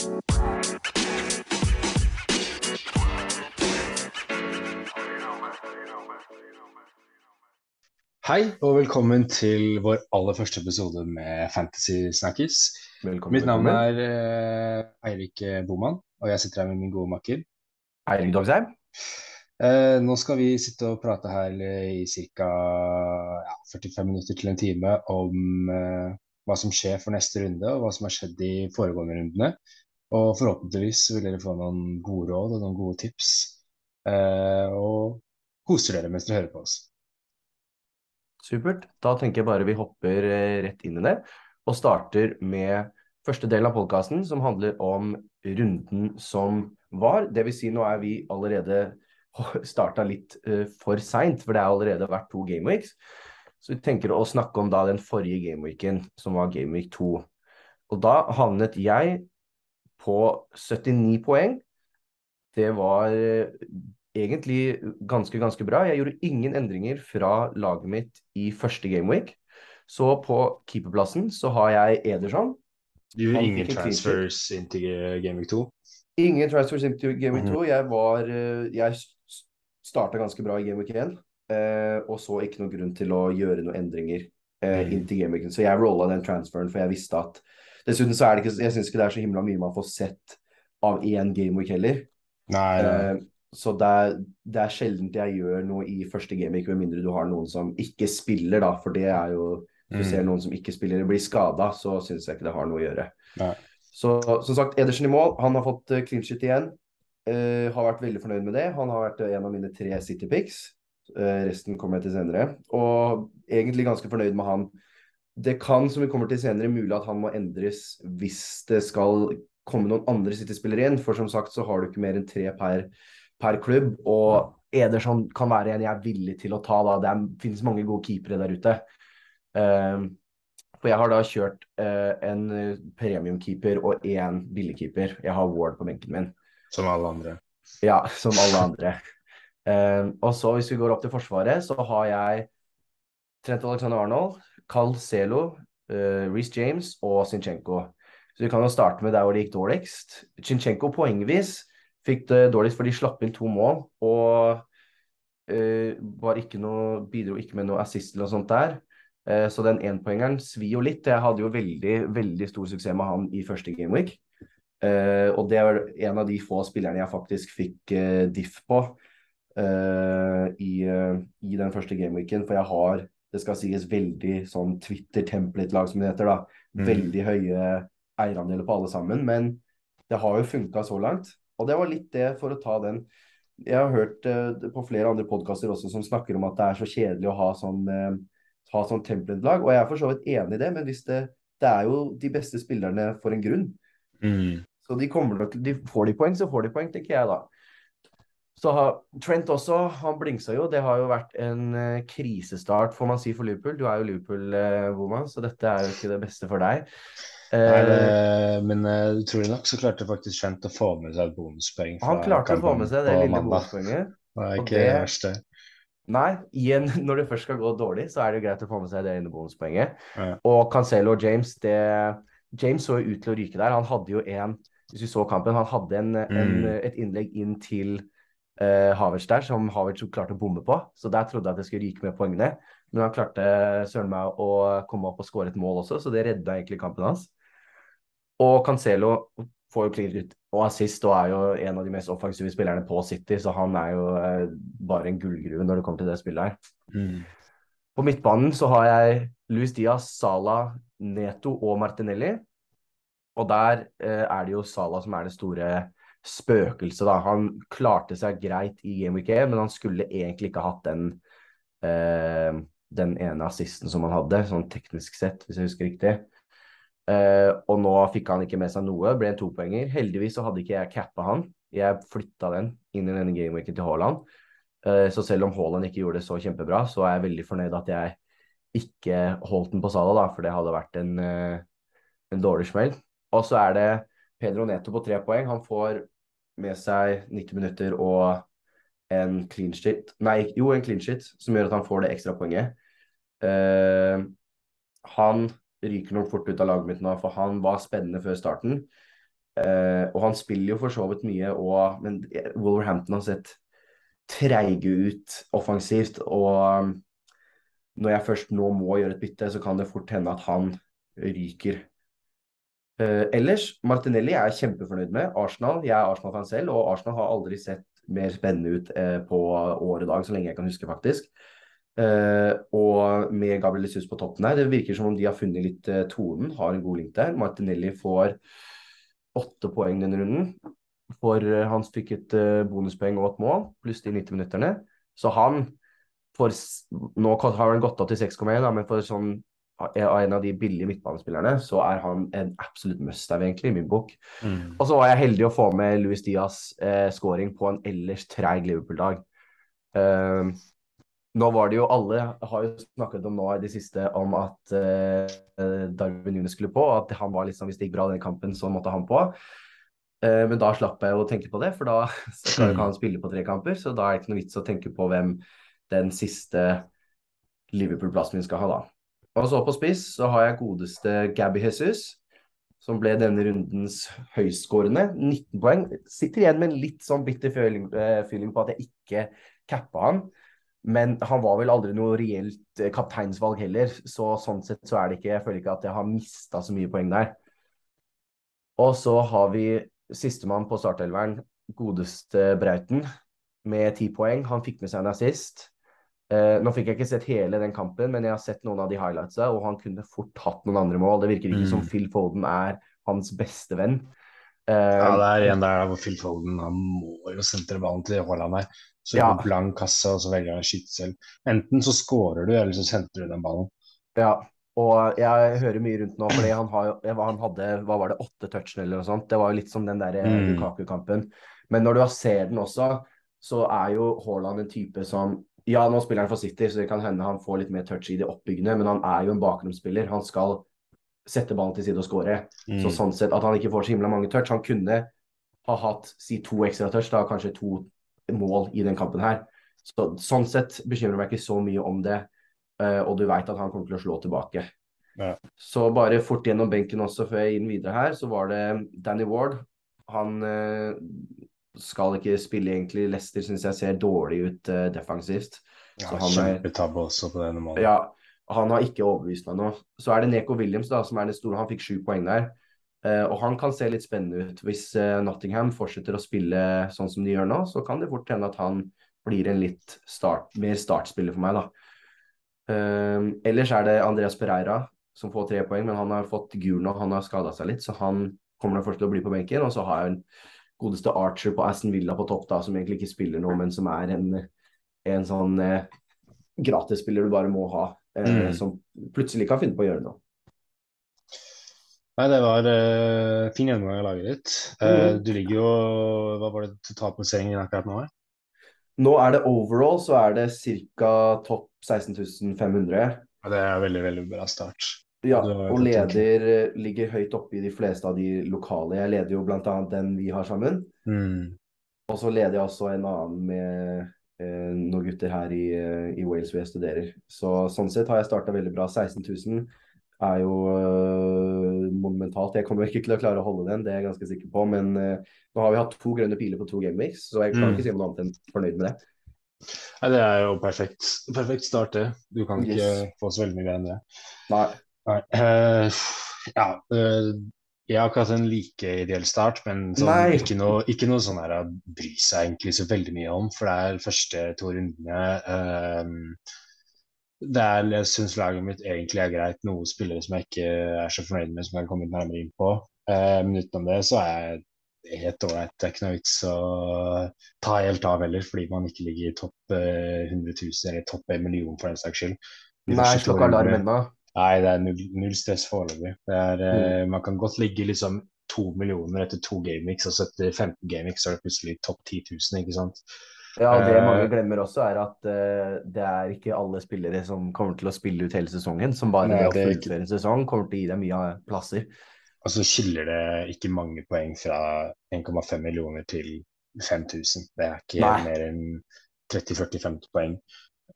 Hei og velkommen til vår aller første episode med Fantasy. Velkommen. Mitt navn er uh, Eirik Boman, og jeg sitter her med min gode makker. Eirik Dogsheim. Uh, nå skal vi sitte og prate her i ca. Ja, 45 minutter til en time om uh, hva som skjer for neste runde, og hva som har skjedd i foregående rundene. Og forhåpentligvis vil dere få noen gode råd og noen gode tips. Eh, og koser dere mens dere hører på oss. Supert. Da tenker jeg bare vi hopper eh, rett inn i det, og starter med første del av podkasten, som handler om runden som var. Det vil si, nå er vi allerede starta litt uh, for seint, for det er allerede vært to gameweeks. Så vi tenker å snakke om da den forrige gameweeken, som var gameweek 2. Og da havnet jeg på 79 poeng. Det var eh, egentlig ganske, ganske bra. Jeg gjorde ingen endringer fra laget mitt i første gameweek. Så på keeperplassen så har jeg Ederson. Du gjorde ingen fikk en clean transfers inntil gameweek 2? Ingen transfers inntil gameweek Mhm. 2. Jeg var eh, Jeg starta ganske bra i gameweek 1, eh, og så ikke noen grunn til å gjøre noen endringer eh, Mhm. inn til gameweeken. Så jeg rolla den transferen, for jeg visste at Dessuten så er det ikke Jeg syns ikke det er så himla mye man får sett av én gameweek heller. Nei, nei. Uh, så det er, det er sjelden jeg gjør noe i første gameweek, med mindre du har noen som ikke spiller, da. For det er jo Du du ser Mm. noen som ikke spiller, blir skada, så syns jeg ikke det har noe å gjøre. Nei. Så som sagt, Edersen i mål. Han har fått eh, clean shit igjen. Uh, har vært veldig fornøyd med det. Han har vært en av mine tre City picks. Resten kommer jeg til senere. Og egentlig ganske fornøyd med han. Det kan, som vi kommer til senere, mulig at han må endres hvis det skal komme noen andre City-spillere inn. For som sagt så har du ikke mer enn tre per, per klubb. Og Ederson kan være en jeg er villig til å ta. da. Det er, finnes mange gode keepere der ute. Eh, for jeg har da kjørt eh, en eh, premiumkeeper og én billigkeeper. Jeg har Ward på benken min. Som alle andre. Ja, som alle andre. Eh, og så hvis vi går opp til Forsvaret, så har jeg Trent Alexander Arnold, Carl Zelo, uh, Reece James og Zinchenko. Så vi kan jo starte med der hvor det gikk dårligst. Zinchenko poengvis fikk det dårligst for de slapp inn to mål. Og uh, ikke noe, bidro ikke med noe assist eller noe sånt der. Eh, så den énpoengeren svir jo litt. Jeg hadde jo veldig, veldig stor suksess med han i første gameweek. Uh, og det var en av de få spillerne jeg faktisk fikk eh, diff på eh, i, eh, i den første gameweeken. For jeg har, det skal sies, veldig sånn Twitter-template-lag, som det heter. da. Mm. Veldig høye eierandeler på alle sammen. Men det har jo funka så langt. Og det var litt det for å ta den Jeg har hørt uh, på flere andre podkaster også som snakker om at det er så kjedelig å ha sånn, uh, ha sånn template-lag. Og jeg er for så vidt enig i det, men hvis det, det er jo de beste spillerne for en grunn. Mm. Så de kommer de Får de poeng, så får de poeng, tenker jeg da. Så har Trent også, han blingsa jo. Det har jo vært en eh, krisestart, får man si, for Liverpool. Du er jo Liverpool-woman, så dette er jo ikke det beste for deg. Nei, Eh, det, men uh, utrolig nok så klarte faktisk Trent å få med seg et bonuspoeng. han klarte å få med seg det lille bonuspoenget. Det er ikke det det- verste. Nei, igjen, når det først skal gå dårlig, så er det jo greit å få med seg det lille bonuspoenget. Ja. Og Cancelo og James, det James så jo ut til å ryke der. Han hadde jo en Hvis vi så kampen, han hadde en, en, Mm. et innlegg inn til uh, Havertz der, som Havertz klarte å bomme på. Så der trodde jeg at det skulle ryke med poengene. Men han klarte søren meg å komme opp og skåre et mål også, så det redda egentlig kampen hans. Og Cancelo får jo clean ut og assist og er jo en av de mest offensive spillerne på City, så han er jo eh, bare en gullgruve når det kommer til det spillet her. Mm. På midtbanen så har jeg Luis Diaz, Sala, Neto og Martinelli. Og der eh, er det jo Sala som er det store spøkelset, da. Han klarte seg greit i Game Week 1, men han skulle egentlig ikke hatt den eh, den ene assisten som han hadde, sånn teknisk sett, hvis jeg husker riktig. Eh, og nå fikk han ikke med seg noe, ble en topoenger. Heldigvis så hadde ikke jeg cappa han. Jeg flytta den inn i denne gameweeken til Haaland. Eh, så selv om Haaland ikke gjorde det så kjempebra, så er jeg veldig fornøyd at jeg ikke holdt den på Sala, da, for det hadde vært en, en dårlig smell. Og så er det Pedro Neto på tre poeng. Han får med seg 90 minutter og en clean shit Nei, jo, en clean shit, som gjør at han får det ekstra poenget. Eh, han ryker nok fort ut av laget mitt nå, for han var spennende før starten. Uh, og han spiller jo for så vidt mye, og, men Wolverhampton har sett treige ut offensivt. Og um, når jeg først nå må gjøre et bytte, så kan det fort hende at han ryker. Uh, ellers, Martinelli er jeg kjempefornøyd med. Arsenal, Jeg er Arsenal-fan selv, og Arsenal har aldri sett mer spennende ut uh, på året i dag, så lenge jeg kan huske, faktisk. Uh, og med Gabriel Jesus på toppen her, det virker som om de har funnet litt tonen, har en god link der. Martinelli får åtte poeng denne runden. For han fikk et bonuspoeng og et mål, pluss de 90 minutterne. Så han får Nå har han gått opp til 6,1, men for sånn av en av de billige midtbanespillerne, så er han en absolutt must-have, egentlig, i min bok. Mm. Og så var jeg heldig å få med Louis Diaz eh, scoring på en ellers treig Liverpool-dag. Eh, nå var det jo alle har jo snakket om nå i det siste om at eh, Darwin Nunes skulle på, at han var liksom, hvis det gikk bra den kampen, så måtte han på. Uh, men da slapp jeg å tenke på det, for da skal jo ikke han spille på tre kamper. Så da er det ikke noe vits å tenke på hvem den siste Liverpool-plassen min skal ha, da. Og så på spiss så har jeg godeste Gabby Jesus, som ble denne rundens høyskårende, 19 poeng. Sitter igjen med en litt sånn bitter feeling, uh, feeling på at jeg ikke cappa han. Men han var vel aldri noe reelt eh, kapteinsvalg heller, så sånn sett så er det ikke Jeg føler ikke at jeg har mista så mye poeng der. Og så har vi sistemann på startelveren, godeste Brauten, med ti poeng. Han fikk med seg en assist. Eh, nå fikk jeg ikke sett hele den kampen, men jeg har sett noen av de highlightsa, og han kunne fort hatt noen andre mål. Det virker ikke mm. som Phil Foden er hans beste venn. Uh, ja, det er en der hvor Phil Foden han må jo sentre ballen til Haaland her. Så ja. blank kasse, og så velger han å skyte selv. Enten så scorer du, eller så sentrer du den ballen. Ja, og jeg hører mye rundt nå, fordi han, har, han hadde hva var det, åtte touch eller noe sånt. Det var jo litt som den der eh, mm. Lukaku-kampen. Men når du ser den også, så er jo Haaland en type som Ja, nå spiller han for City, så det kan hende han får litt mer touch i det oppbyggende, men han er jo en bakgrunnsspiller. Han skal sette ballen til side og score. Mm. Så sånn sett at han ikke får så himla mange touch. Han kunne ha hatt si to ekstra touch, da kanskje to mål i den kampen her. Så, sånn sett bekymrer meg ikke så mye om det, uh, og du veit at han kommer til å slå tilbake. Ja. Så bare fort gjennom benken også før jeg gir den videre her, så var det Danny Ward. Han uh, skal ikke spille egentlig. Leicester syns jeg ser dårlig ut uh, defensivt. Ja, Kjempetabbe også på denne måten. Ja, han har ikke overbevist meg nå. Så er det Neko Williams da, som er den store. Han fikk sju poeng der. Uh, og han kan se litt spennende ut. Hvis uh, Nottingham fortsetter å spille sånn som de gjør nå, så kan det fort hende at han blir en litt start, mer startspiller for meg, da. Uh, ellers er det Andreas Pereira som får tre poeng, men han har fått gul nå, han har skada seg litt, så han kommer først til å bli på benken. Og så har jeg en godeste Archer på Aston Villa på topp, da, som egentlig ikke spiller noe, men som er en, en sånn eh, gratisspiller du bare må ha, mm. som plutselig kan finne på å gjøre noe. Nei, det var uh, fin gjennomgang av laget ditt. Uh, du ligger jo Hva var det totalplasseringen akkurat nå? Nå er det overall så er det ca. topp 16.500. Ja, det er veldig, veldig bra start. Ja, og leder uh, ligger høyt oppe i de fleste av de lokale. Jeg leder jo bl.a. den vi har sammen. Mm. Og så leder jeg også en annen med noen gutter her i, i Wales hvor jeg studerer. Så sånn sett har jeg starta veldig bra. 16 000 er jo eh, monumentalt. Jeg kommer ikke til å klare å holde den, det er jeg ganske sikker på. Men eh, nå har vi hatt to grønne piler på to gameweeks, så jeg kan mm. ikke si noe annet enn fornøyd med det. Nei, Det er jo perfekt, perfekt start, det. Du kan ikke yes. få så veldig mye mer enn det. Nei. Uh, ja, jeg har ikke hatt en like ideell start, men sånn, ikke, noe, ikke noe sånn her bry seg egentlig så veldig mye om. For det er første to rundene. Uh, det er, jeg syns laget mitt egentlig er greit. Noen spillere som jeg ikke er så fornøyd med, som jeg har kommet nærmere inn på. Men utenom det så er jeg helt ålreit. Det er ikke noe vits å ta helt av heller, fordi man ikke ligger i topp eh, 100 000 eller topp 1 million for den saks skyld. Nei, slukk alarm ennå. Nei, det er null, null stress foreløpig. Eh, mm. Man kan godt ligge liksom to millioner etter to gameweeks, og så etter 15 gameweeks så er det plutselig topp 10 000, ikke sant. Ja, og det mange eh, glemmer også, er at uh, det er ikke alle spillere som kommer til å spille ut hele sesongen, som bare ved å fullføre en sesong kommer til å gi deg mye plasser. Og så skiller det ikke mange poeng fra 1,5 millioner til 5000. Det er ikke Nei. mer enn 30-40-50 poeng.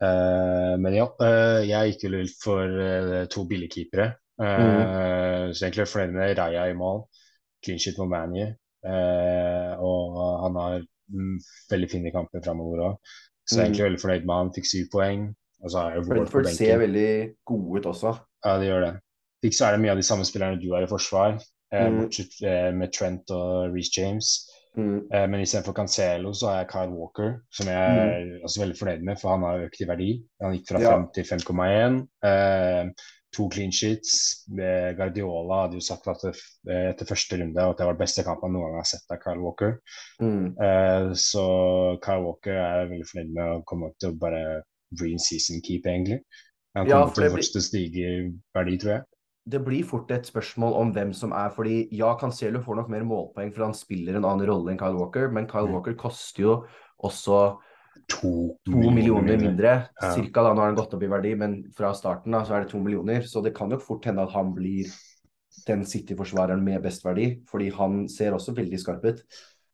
Uh, men ja, uh, jeg gikk jo litt for to billigkeepere. Mm. Så egentlig fornøyd med Raja i mål. clean shit ManU. Eh, og han har mm, veldig fine kamper framover òg. Så jeg er egentlig veldig fornøyd med han. Fikk syv poeng. Og så har jeg Ward på Brentford ser veldig gode ut også. Ja, det gjør det. Ikke så er det mye av de samme spillerne du har i forsvar, eh, Mm. bortsett eh, med Trent og Reece James. Mm. Eh, men istedenfor Cancelo så har jeg Kyle Walker, som jeg er også veldig fornøyd med, for han har økt i verdi. Han gikk fra Mm. Ja. 5 til 5,1. Eh, to clean sheets. Eh, Guardiola hadde jo sagt at det, eh, etter første runde at det var den beste kampen han noen gang har sett av Kyle Walker. Mm. Eh, så Kyle Walker er veldig fornøyd med å komme opp til å bare green season keep, egentlig. Han Ja, kommer for til å fortsette å stige i verdi, tror jeg. Det blir fort et spørsmål om hvem som er fordi ja, Cancelo får nok mer målpoeng for han spiller en annen rolle enn Kyle Walker, men Kyle Mm. Walker koster jo også To, to millioner mindre. Ja. Cirka da, nå har han gått opp i verdi, men fra starten da, så er det to millioner. Så det kan jo fort hende at han blir den City-forsvareren med best verdi, fordi han ser også veldig skarp ut.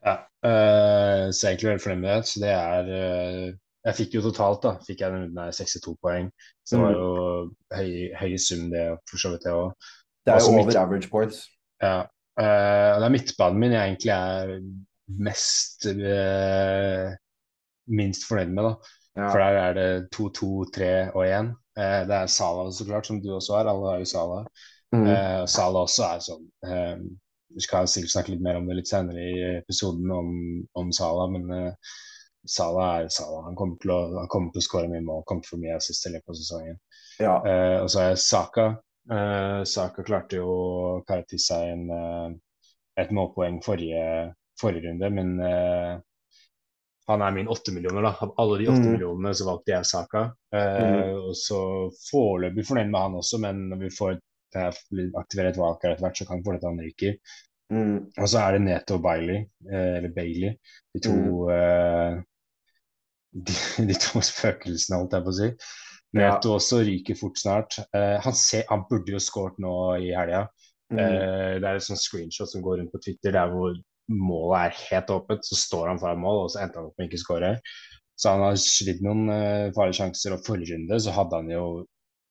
Ja, uh, så jeg er egentlig veldig fornøyd med det. Så det er eh, Jeg fikk jo totalt, da, fikk jeg den der 62 poeng. Så det var jo høy, høy sum, det for så vidt, det òg. Det er jo over average points. Ja. Uh, det er midtbanen min jeg egentlig er mest uh, minst fornøyd med, da. Ja. For der er det 2, 2, 3 og 1. Uh, det er Sala så klart, som du også har. Alle har jo Sala. Mm. Eh, Salah også er sånn eh, Vi skal sikkert snakke litt mer om det litt senere i episoden om, om Sala, men eh, Salah er Salah. Han kommer til å, han kommer til å skåre mye mål, kommer til å få mye assist i løpet av sesongen. ja. Eh, og så er Saka. Eh, Saka klarte jo å kare til seg en, eh, et målpoeng forrige, forrige runde, men eh, han er min åtte millioner, da. Av alle de åtte Mm. millionene så valgte jeg Saka. Mm. Og så foreløpig fornøyd med han også, men når vi får eh, aktivere et valgkart etter hvert, så kan vi få det til han ryker. Mm. Og så er det Neto og Bailey, eh, eller Bailey, de to Mm. eh, de, de to spøkelsene, holdt jeg på å si. Ja. Neto også ryker fort snart. Eh, han, ser, han burde jo skåret nå i helga. Mm. Eh, det er et sånt screenshot som går rundt på Twitter der hvor målet er helt åpent, så står han foran mål, og så endte han opp med ikke å skåre. Så han har slitt noen eh, farlige sjanser, og forrige runde så hadde han jo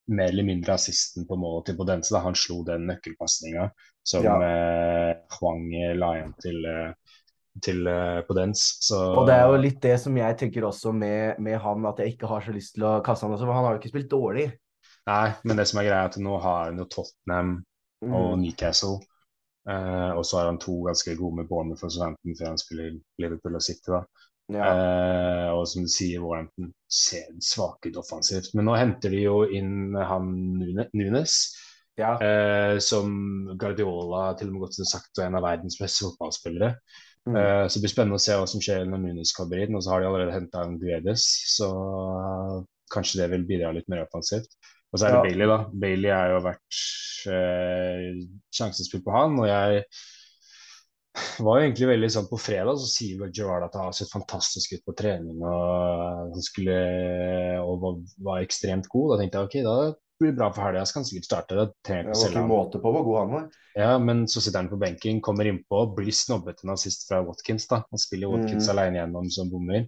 mer eller mindre assisten på målet til Bodense. da han slo den nøkkelpasninga som Ja. Hwang la igjen til, eh, til på dens, Så Og det er jo litt det som jeg tenker også med, med han, at jeg ikke har så lyst til å kaste han også, for han har jo ikke spilt dårlig. Nei, men det som er greia er at nå har han jo Tottenham og Mm. Newcastle. Eh, og så har han to ganske gode med bånd for Southampton før han spiller Liverpool og City. da. Ja. Eh, og som du sier, Warhampton ser svake ut offensivt. Men nå henter de jo inn han Nunes, ja. eh, som Guardiola til og med godt sagt er en av verdens beste fotballspillere. Mm. Uh, så det blir spennende å se hva som skjer når Nunes kommer inn. Og så har de allerede henta Guedes, så kanskje det vil bidra litt mer offensivt. Og så er det Ja. Bailey, da. Bailey har jo vært uh, sjansespill på han, og jeg var jo egentlig veldig sånn På fredag så sier jo Gerard at han har sett fantastisk ut på trening og han skulle og var, var ekstremt god. Da tenkte jeg ok, da blir bra for helga, så kan han sikkert starte. Det, trenger ikke selge måte på hvor god han var. Ja, men så sitter han på benken, kommer innpå, blir snobbet en assist fra Watkins. da. Han spiller Watkins Mm. alene gjennom som bommer.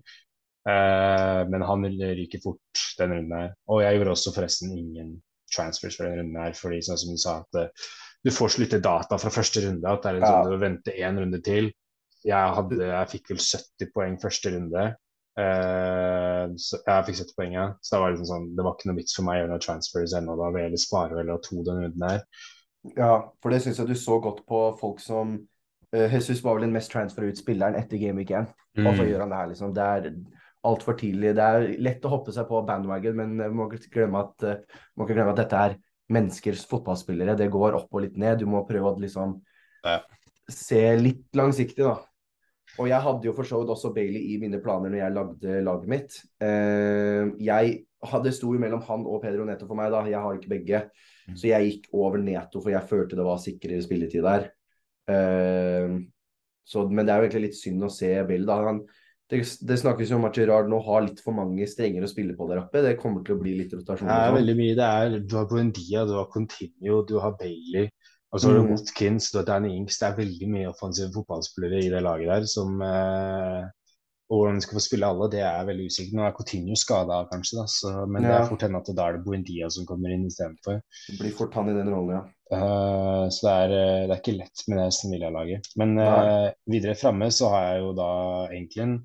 Eh, men han ryker fort den runden her. Og jeg gjorde også forresten ingen transfers for den runden her, fordi sånn som du sa, at eh, du får så lite data fra første runde at det er litt Ja. sånn du må vente én runde til. Jeg, hadde, jeg fikk vel 70 poeng første runde. Eh, så jeg fikk sett poenget. Så det var, liksom sånn, det var ikke noe vits for meg å gjøre noen transfers ennå. Da vil jeg heller spare eller ha to den runden her. Ja, for det syns jeg du så godt på folk som uh, Jesus var vel den mest transfer ut spilleren etter Game Week 1. Og så Mm. gjør han det her, liksom. Det er altfor tidlig. Det er lett å hoppe seg på bandwagon, men man må ikke glemme at, eh, må ikke glemme at dette er menneskers fotballspillere. Det går opp og litt ned. Du må prøve å liksom Ja. se litt langsiktig, da. Og jeg hadde jo for så vidt også Bailey i mine planer når jeg lagde laget mitt. Eh, jeg hadde sto jo mellom han og Pedro Neto for meg, da. Jeg har ikke begge. Mm. Så jeg gikk over Neto, for jeg følte det var sikrere spilletid der. Eh, så, men det er jo egentlig litt synd å se Bailey, da. Han, det, det snakkes jo om at Gerard nå har litt for mange strenger å spille på der oppe. Det kommer til å bli litt rotasjon. Det er sånn. veldig mye. Det er, du har Buendia, du har Continuo, du har Bailey. Og så har du Mm. Watkins, og Danny Ings. Det er veldig mye offensive fotballspillere i det laget der som eh, Og hvordan de skal få spille alle, det er veldig usikkert. Nå er Coutinho skada, kanskje, da, så, men det er fort hende at da er det Buendia som kommer inn istedenfor. Det blir fort han i den rollen, ja. Eh, så det er, eh, det er ikke lett med det Sevilla-laget. Men uh, videre framme så har jeg jo da egentlig en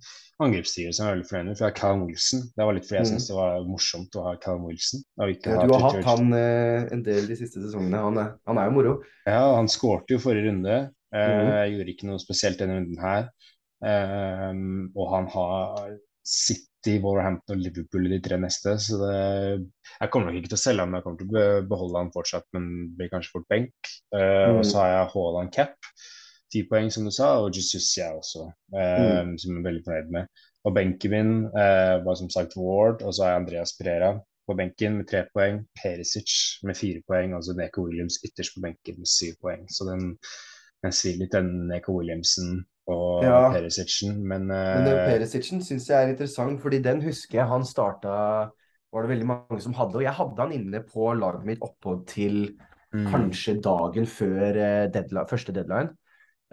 angrepsstiger som jeg er veldig fornøyd med, for jeg har Callum Wilson. Det var litt fordi jeg Mm. syntes det var morsomt å ha Callum Wilson. Ha du har hatt han uh, en del de siste sesongene. Han er, han er jo moro. Ja, han skårte jo forrige runde. Mm. Jeg Gjorde ikke noe spesielt denne runden her. Og han har City, Wolverhampton og Liverpool de tre neste, så det Jeg kommer nok ikke til å selge ham, jeg kommer til å beholde ham fortsatt, men blir kanskje fort benk. Uh, mm. Og så har jeg Haaland cap, ti poeng som du sa, og Jesus jeg også, eh, som jeg er veldig fornøyd med. Og benken min uh, var som sagt Ward, og så har jeg Andreas Pereira på benken med tre poeng. Perisic med fire poeng, altså Neko Williams ytterst på benken med syv poeng. Så den, den svir litt, den Neko Williamsen og Ja. Perisicen, men, Men den eh, Perisicen syns jeg er interessant, fordi den husker jeg han starta Var det veldig mange som hadde, og jeg hadde han inne på laget mitt oppå til mm, kanskje dagen før eh, deadline, første deadline.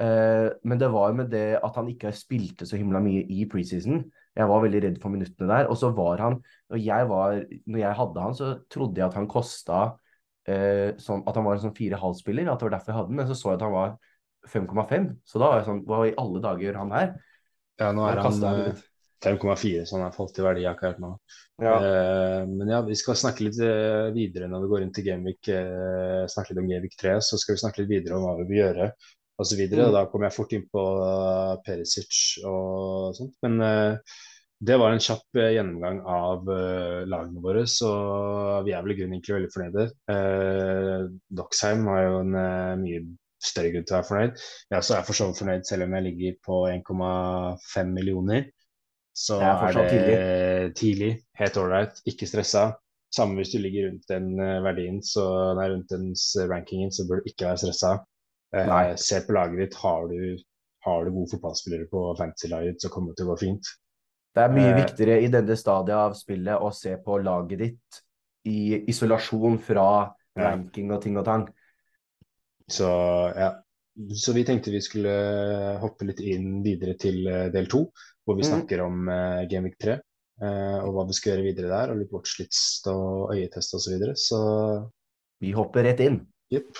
Uh, men det var med det at han ikke spilte så himla mye i preseason. Jeg var veldig redd for minuttene der. Og så var han Når jeg, var, når jeg hadde han, så trodde jeg at han kosta uh, sånn At han var en sånn fire-halv-spiller. At det var derfor jeg hadde den. Men så så jeg at han var 5,5. Så da var jeg sånn Hva i alle dager gjør han her? ja, nå er han kastet jeg det eh, ut. 5,4, så han har falt i verdi akkurat nå. Ja. Uh, men ja, vi skal snakke litt eh, videre når vi går inn til Gameweek, uh, snakke litt om Gameweek 3. Så skal vi snakke litt videre om hva vi vil gjøre osv. Mm. Da kommer jeg fort inn på uh, Perisic og sånt. Men uh, det var en kjapp eh, gjennomgang av eh, lagene våre, så vi er vel i grunnen egentlig veldig fornøyde. Doxheim har jo en eh, mye større grunn til å være fornøyd. Jeg også er for så vidt fornøyd selv om jeg ligger på 1,5 millioner. Så Det er er, det tidlig. Helt ålreit, ikke stressa. Samme hvis du ligger rundt den eh, verdien, så, nei, rundt den rankingen, så bør du ikke være stressa. Eh, Nei. se på laget ditt. Har du, har du gode fotballspillere på fantasy-laget, så kommer det til å gå fint. Det er mye Eh, viktigere i denne stadiet av spillet å se på laget ditt i isolasjon fra ranking og ting og tang. Så ja. Så vi tenkte vi skulle hoppe litt inn videre til eh, del to, hvor vi snakker snakker om uh, Gameweek 3. Uh, og hva vi skal gjøre videre der, og litt watchlist og øyetest osv. Så, videre. så Vi hopper rett inn. jepp.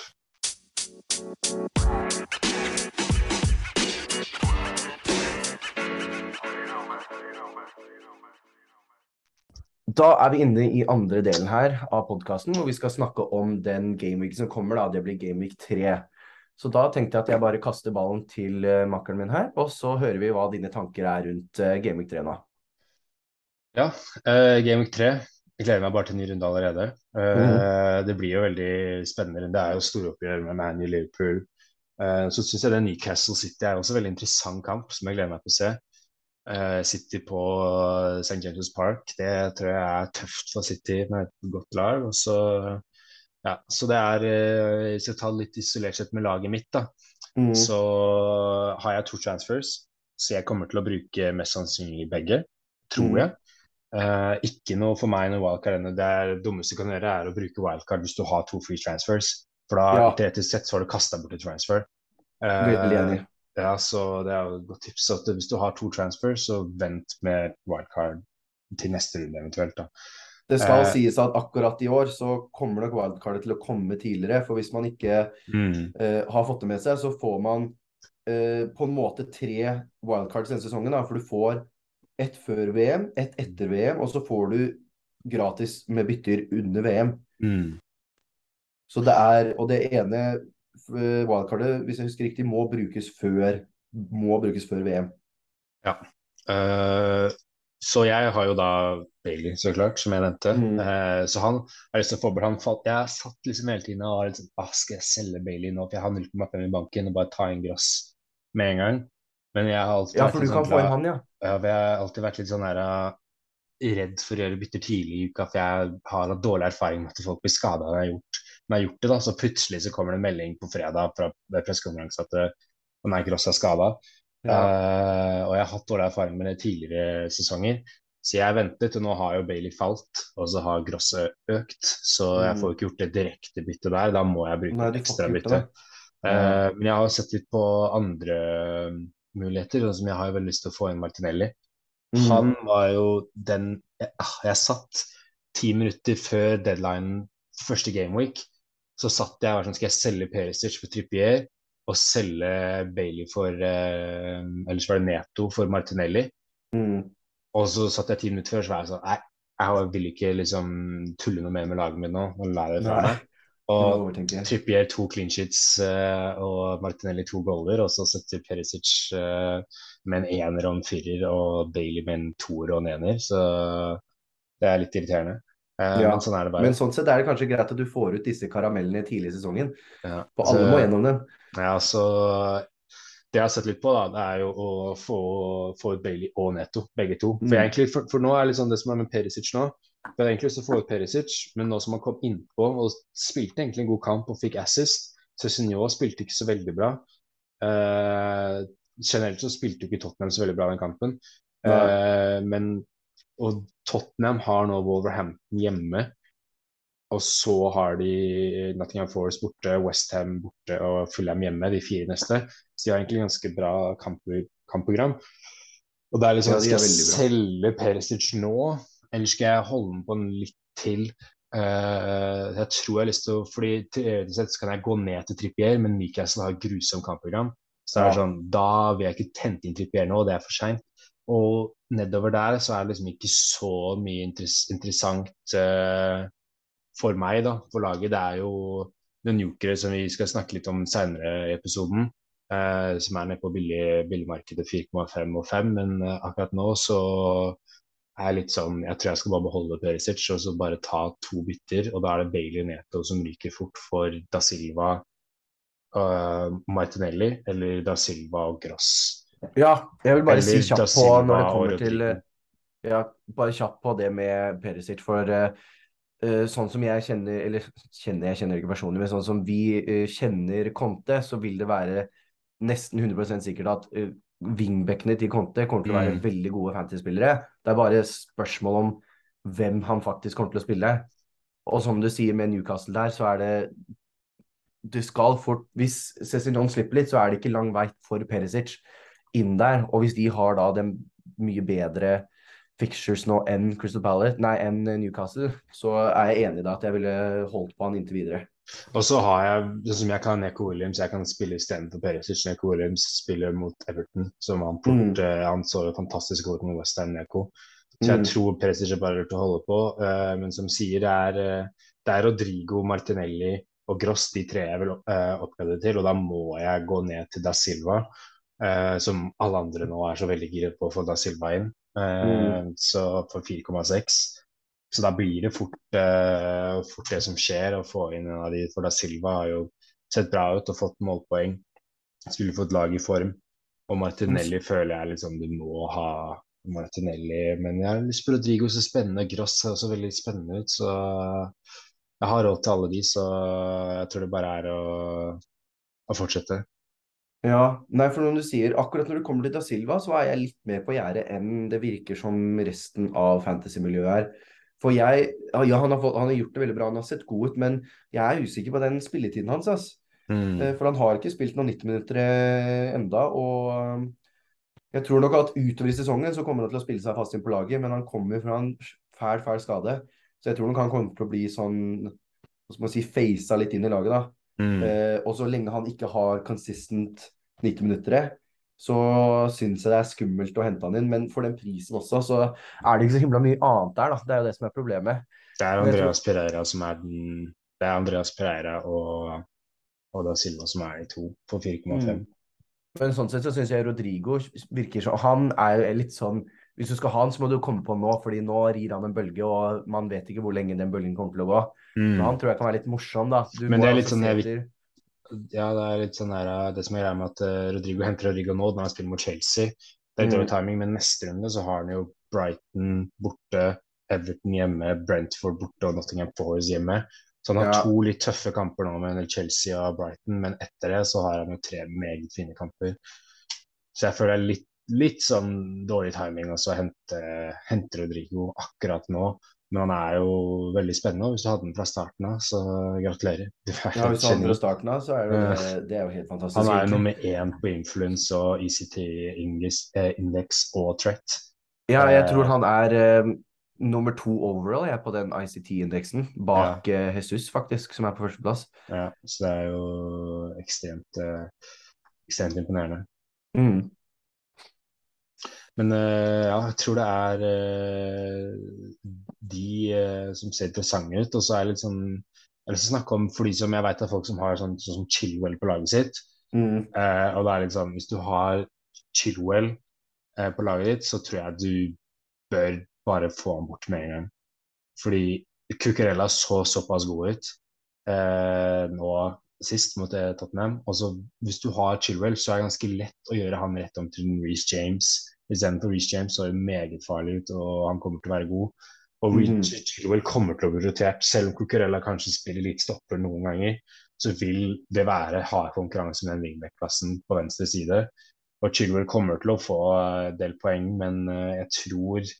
Da er vi inne i andre delen her av podkasten, hvor vi skal snakke om den gameweeken som kommer. da, Det blir gameweek 3. Så da tenkte jeg at jeg bare kaster ballen til uh, makkeren min her, og så hører vi hva dine tanker er rundt uh, gameweek 3 nå. Ja, uh, Gameweek 3. Jeg gleder meg bare til en ny runde allerede. Eh, Det blir jo veldig spennende. Det er jo storoppgjør med Man i Liverpool. Eh, så syns jeg det Newcastle City er også en veldig interessant kamp, som jeg gleder meg til å se. Eh, City på St. James' Park, det tror jeg er tøft for City med et godt lag. Og så, ja, så det er eh, Hvis jeg tar litt isolert sett med laget mitt, da, Mm. så har jeg to transfers. Så jeg kommer til å bruke mest sannsynlig begge, tror Mm. jeg. Eh, ikke noe for meg noe wildcard ennå. Det er det dummeste du kan gjøre, er å bruke wildcard hvis du har to free transfers. For da Ja. teoretisk sett så har du kasta bort et transfer. Uh. Ja, så det er jo et godt tips. At hvis du har to transfers, så vent med wildcard til neste runde eventuelt. da. Det skal Eh. sies at akkurat i år så kommer nok wildcardet til å komme tidligere. For hvis man ikke eh, har fått det med seg, så får man eh, på en måte tre wildcards denne sesongen. Da, for du får ett før VM, ett etter VM, og så får du gratis med bytter under VM. Mm. Så det er, Og det ene wildcardet, hvis jeg husker riktig, må brukes før, må brukes før VM. Eh, så jeg har jo da Bailey, så klart, som jeg nevnte. Mm. Uh, så han har lyst til å få bort han falt, Jeg satt liksom hele tiden og var litt sånn ah, Skal jeg selge Bailey nå? For jeg har 0,5 i banken og bare ta inn Gross med en gang. Men jeg har alltid Ja, vært for du kan sånn få inn han, ja. Ja, for jeg har alltid vært litt sånn her uh, redd for å gjøre bytter tidlig i uka, for jeg har hatt dårlig erfaring med at folk blir skada når jeg har gjort, når jeg har gjort det. da, Så plutselig så kommer det en melding på fredag fra pressekonferanse at uh, Nei, Gross er skada. Ja. Uh, og jeg har hatt dårlig erfaring med det tidligere sesonger. Så jeg ventet, og nå har jo Bailey falt, og så har Grosse økt. Så jeg Mm. får jo ikke gjort det direkte byttet der. Da må jeg bruke Nei, et du får ekstra ikke bytte. det, Eh, men jeg har sett litt på andre muligheter, sånn som jeg har veldig lyst til å få inn Martinelli. Mm. Han var jo den jeg, ah, jeg satt ti minutter før deadline første gameweek, så satt jeg og var sånn Skal jeg selge Perisic for Trippier og selge Bailey for eh, Eller så var det Neto for Martinelli. Mm. Og så satt jeg ti minutter før, så var jeg sånn Nei, jeg vil ikke liksom tulle noe mer med laget mitt nå. og lære det fra meg. Og. Trippier to clean sheets uh, og Martinelli to goaler, og så setter Perisic uh, med en ener og en firer og Bailey med en toer og en ener. Så det er litt irriterende. Uh, Ja, Men sånn. Men sånn sett er det kanskje greit at du får ut disse karamellene tidlig i sesongen. Ja, For alle må gjennom dem. Ja, så det jeg har sett litt på, da, det er jo å få, få ut Bailey og Neto, begge to. For, Mm. egentlig, for, for nå er det liksom det som er med Perisic nå. Jeg var egentlig lyst til å få ut Perisic, men nå som han kom innpå og spilte egentlig en god kamp og fikk assist Cézinho spilte ikke så veldig bra. Eh, generelt så spilte ikke Tottenham så veldig bra den kampen. Eh, men og Tottenham har nå Wolverhampton hjemme. Og så har de Nottingham Forest borte, Westham borte og Fulham hjemme, de fire neste. Så de har egentlig ganske bra kamp kampprogram. Og det er liksom, Ja, de skal er jeg selge Perisic nå, eller skal jeg holde den på en litt til? Uh, jeg tror jeg har lyst til å fordi teoretisk sett så kan jeg gå ned til Trippier, men Newcastle har grusomt kampprogram. Så er det Ja. sånn, da vil jeg ikke tente inn Trippier nå, det er for seint. Og nedover der så er det liksom ikke så mye interess interessant uh, for meg, da, for laget. Det er jo den jokere som vi skal snakke litt om senere i episoden, uh, som er nede på billig, billigmarkedet 4,5 og 5, men akkurat nå så er litt sånn Jeg tror jeg skal bare beholde Perisic og så bare ta to bytter, og da er det Bailey Neto som ryker fort for Da Silva og Martinelli, eller Da Silva og Gross. Ja, jeg vil bare Eller si kjapt på når det kommer til Ja, bare kjapt på det med Perisic, for eh, sånn som jeg kjenner, eller kjenner, jeg kjenner ikke personlig, men sånn som vi uh, kjenner Conte, så vil det være nesten 100 sikkert at uh, wingbackene til Conte kommer til å være Mm. veldig gode fantasy-spillere. Det er bare spørsmål om hvem han faktisk kommer til å spille. Og som du sier med Newcastle der, så er det Du skal fort Hvis Cézignon slipper litt, så er det ikke lang vei for Perisic inn der. Og hvis de har da den mye bedre fixtures nå enn Crystal Palace, nei, enn Newcastle, så er jeg enig i at jeg ville holdt på han inntil videre. Og så har jeg, sånn som jeg kan Neko Williams, jeg kan spille istedenfor Perisic. Neko Williams spiller mot Everton, som han port, Mm. Han så fantastisk godt mot Western Neko. Så jeg Mm. tror Perisic er bare lurt å holde på. Uh, men som sier, det er, eh, det er Rodrigo, Martinelli og Gross, de tre jeg vil uh, oppgradere til. Og da må jeg gå ned til Da Silva, uh, som alle andre nå er så veldig giret på å få Da Silva inn. Eh, Så for 4,6. Så da blir det fort, uh, fort det som skjer, å få inn en av de. For da Silva har jo sett bra ut og fått målpoeng. Skulle fått lag i form. Og Martinelli føler jeg liksom du må ha Martinelli. Men jeg har lyst på Rodrigo, så spennende. Gross ser også veldig spennende ut. Så jeg har råd til alle de, så jeg tror det bare er å, å fortsette. Ja, nei, for når du sier akkurat når det kommer til Da Silva, så er jeg litt mer på gjerdet enn det virker som resten av fantasy-miljøet er. For jeg Ja, han har, fått, han har gjort det veldig bra, han har sett god ut, men jeg er usikker på den spilletiden hans, ass. Mm. Eh, For han har ikke spilt noen 90 minutter eh, enda, og jeg tror nok at utover i sesongen så kommer han til å spille seg fast inn på laget, men han kommer fra en fæl, fæl skade. Så jeg tror nok han kommer til å bli sånn, hva skal man si, facet litt inn i laget, da. Mm. Eh, og så lenge han ikke har consistent 90 minutter, så syns jeg det er skummelt å hente han inn. Men for den prisen også, så er det ikke så himla mye annet der, da. Det er jo det som er problemet. Det er Andreas Pereira som er den Det er Andreas Pereira og, og da Silva som er de to på 4,5. Mm. Men sånn sett så syns jeg Rodrigo virker som Han er jo litt sånn Hvis du skal ha han, så må du komme på nå, fordi nå rir han en bølge, og man vet ikke hvor lenge den bølgen kommer til å gå. Mm. Så han tror jeg kan være litt morsom, da. Du Men det er litt sånn jeg Ja, det er litt sånn her, uh, det som er greia med at uh, Rodrigo henter Rodrigo nå når han spiller mot Chelsea. Det er litt Mm. timing, men neste runde så har han jo Brighton borte, Everton hjemme, Brentford borte og Nottingham Forest hjemme. Så han har Ja. to litt tøffe kamper nå med Chelsea og Brighton, men etter det så har han jo tre meget fine kamper. Så jeg føler det er litt, litt sånn dårlig timing også å hente, hente Rodrigo akkurat nå. Men han er jo veldig spennende, hvis du hadde den fra starten av, så gratulerer. Er Ja, hvis du hadde den fra starten av, så er det, det er jo helt fantastisk. Han er jo nummer én på influence og ECT English, eh, Index og Threat. Ja, jeg Eh, tror han er eh, nummer to overall jeg, på den ICT-indeksen, bak ja. Jesus, faktisk, som er på førsteplass. Ja, så det er jo ekstremt, ekstremt imponerende. Mm. Men eh, ja, jeg tror det er de uh, som ser interessante ut. Og så er det litt sånn Jeg har lyst til å snakke om for de som jeg vet er folk som har sånn, sånn som Chilwell på laget sitt. Mm. og det er litt sånn Hvis du har Chilwell på laget ditt, så tror jeg du bør bare få han bort med en gang. Fordi Cucurella så såpass god ut nå sist mot Tottenham. Og så Hvis du har Chilwell, så er det ganske lett å gjøre han rett om til Reece James Istedenfor Reece James så er det meget farlig ut, og han kommer til å være god. Og Richie mm. Chilwell kommer til å bli rotert. Selv om Cucurella kanskje spiller litt stopper noen ganger, så vil det være hard konkurranse med den wingback-plassen på venstre side. Og Chilwell kommer til å få en del poeng, men eh, jeg tror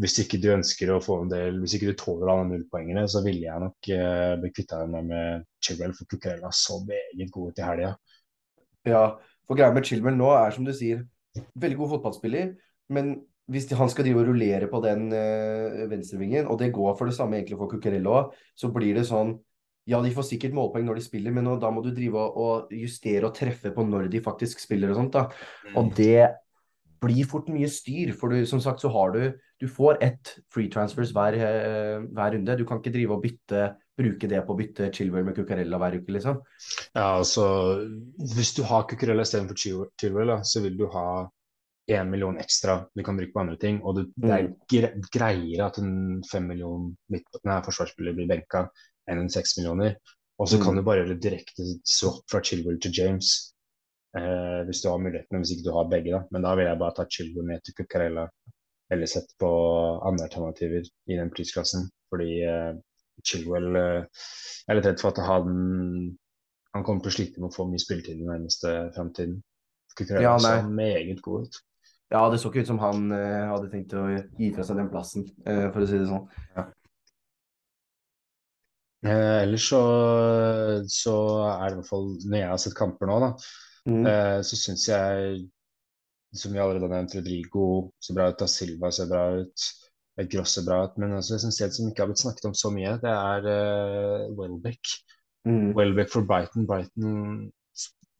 hvis ikke du ønsker å få en del, hvis ikke du tåler alle nullpoengene, så ville jeg nok uh, bli kvitta meg med Chilwell, for Cucurella så meget god ut i helga. Ja, for greia med Chilwell nå er som du sier, veldig god fotballspiller, men hvis han skal drive og rullere på den øh, venstrevingen, og det går for det samme egentlig for Cucurello, så blir det sånn ja, de får sikkert målpoeng når de spiller, men nå, da må du drive og, og, justere og treffe på når de faktisk spiller og sånt. da. Mm. Og det blir fort mye styr, for du, som sagt så har du Du får ett free transfers hver, øh, hver runde. Du kan ikke drive og bytte bruke det på å bytte Chilwell med Cucurella hver uke, liksom? Ja, altså Hvis du har Cucurella istedenfor Chilwell, da, så vil du ha én million ekstra du kan bruke på andre ting. Og det, det er mm. greiere at en fem million forsvarsspiller blir benka enn en seks millioner. Og så kan mm. du bare gjøre direkte swap fra Chilwell til James. Eh, hvis du har muligheten, hvis ikke du har begge. da. Men da vil jeg bare ta Chilwell ned til Cucurella eller sett på andre alternativer i den prisklassen. Fordi eh, Chilwell eh, Jeg er litt redd for at han, han kommer til å slite med å få mye spilletid i den nærmeste framtiden. Ja, ser meget god ut. Ja, det så ikke ut som han uh, hadde tenkt å gi fra seg den plassen, uh, for å si det sånn. Ja. Eh, ellers så, så, er det i hvert fall Når jeg har sett kamper nå, da, mm. så syns jeg, som vi allerede har nevnt, Rodrigo ser bra ut, da Silva ser bra ut. Gross ser bra ut, men også en det som ikke har blitt snakket om så mye, det er eh, Welbeck. Mm. Welbeck for Brighton. Brighton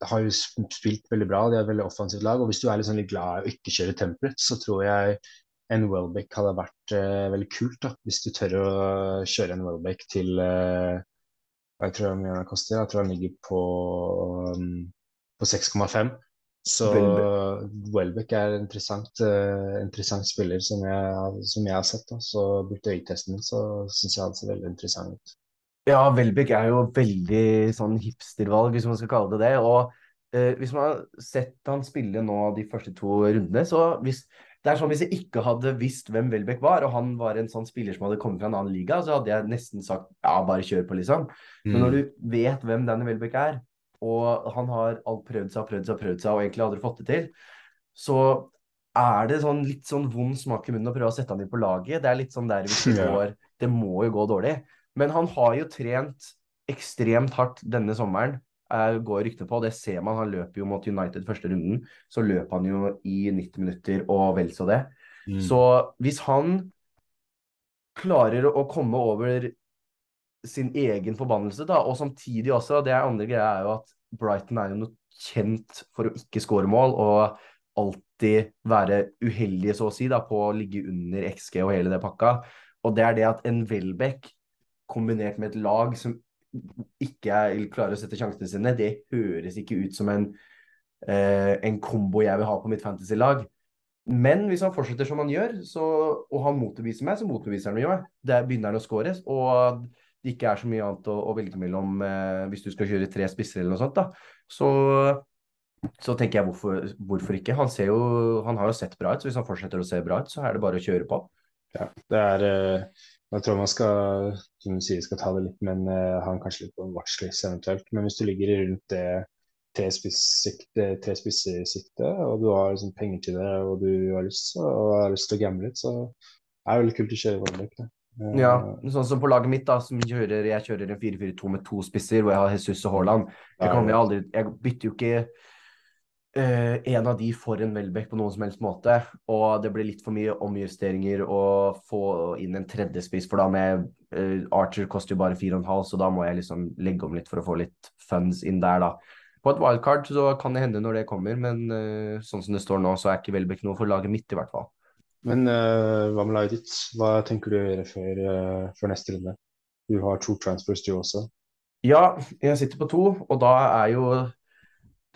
har jo spilt veldig bra, de har et veldig offensivt lag. Og hvis du er liksom litt glad i å ikke kjøre temperate, så tror jeg en Welbeck hadde vært uh, veldig kult. da, Hvis du tør å kjøre en Welbeck til uh, Jeg tror han koster, jeg tror han ligger på, um, på 6,5. Så Welbeck er en interessant, uh, interessant spiller som jeg, som jeg, har sett. Da. Så brukte øyetesten min, så syns jeg han ser veldig interessant ut. Ja, Welbeck er jo veldig sånn hipstervalg, hvis man skal kalle det det. Og eh, hvis man har sett han spille nå de første to rundene, så hvis det er sånn Hvis jeg ikke hadde visst hvem Welbeck var, og han var en sånn spiller som hadde kommet fra en annen liga, så hadde jeg nesten sagt ja, bare kjør på, liksom. Mm. Men når du vet hvem Danny Welbeck er, og han har alt prøvd seg og prøvd seg og prøvd seg og egentlig aldri fått det til, så er det sånn litt sånn vond smak i munnen å prøve å sette han inn på laget. Det er litt sånn der hvis det går Det må jo gå dårlig. Men han har jo trent ekstremt hardt denne sommeren, eh, går ryktene på. Det ser man. Han løper jo mot United første runden. Så løper han jo i 90 minutter og vel så det. Mm. Så hvis han klarer å komme over sin egen forbannelse, da, og samtidig også, det er andre greia er jo at Brighton er jo noe kjent for å ikke skåre mål og alltid være uheldige, så å si, da, på å ligge under XG og hele det pakka. Og det er det at en Welbeck kombinert med et lag som ikke er, klarer å sette sjansene sine, det høres ikke ut som en, eh, en kombo jeg vil ha på mitt fantasy-lag. Men hvis han fortsetter som han gjør, så, og han motbeviser meg, så motbeviser han jo meg. Der begynner han å skåres. Og det ikke er så mye annet å, å velge mellom eh, hvis du skal kjøre tre spisser eller noe sånt, da. Så, så tenker jeg hvorfor, hvorfor, ikke. Han, jo, han, har jo sett bra ut, så hvis han fortsetter å se bra ut, så er det bare å kjøre på. Ja, det er eh, Jeg tror man skal, som du sier, skal ta det litt, men uh, han kanskje litt på en watchlist eventuelt. Men hvis du ligger rundt det tre spisser sikte, og du har liksom, penger til det, og du har lyst, og har lyst til å gamble litt, så er det veldig kult å kjøre Warbeck. Ja, sånn som på laget mitt, da, som kjører, jeg kjører en 4-4-2 med to spisser, hvor jeg har Jesus og Haaland. Jeg, jeg, aldri, jeg bytter jo ikke uh, en av de for en Welbeck på noen som helst måte. Og det blir litt for mye omjusteringer å få inn en tredjespiss, for da med uh, Archer koster jo bare 4,5, så da må jeg liksom legge om litt for å få litt funds inn der, da. På et wildcard så kan det hende når det kommer, men uh, sånn som det står nå, så er ikke Welbeck noe for laget mitt, i hvert fall. Men hva med laget ditt? Hva tenker du å gjøre før, før neste runde? Du har to transfers, du også. Ja, jeg sitter på to, og da er jo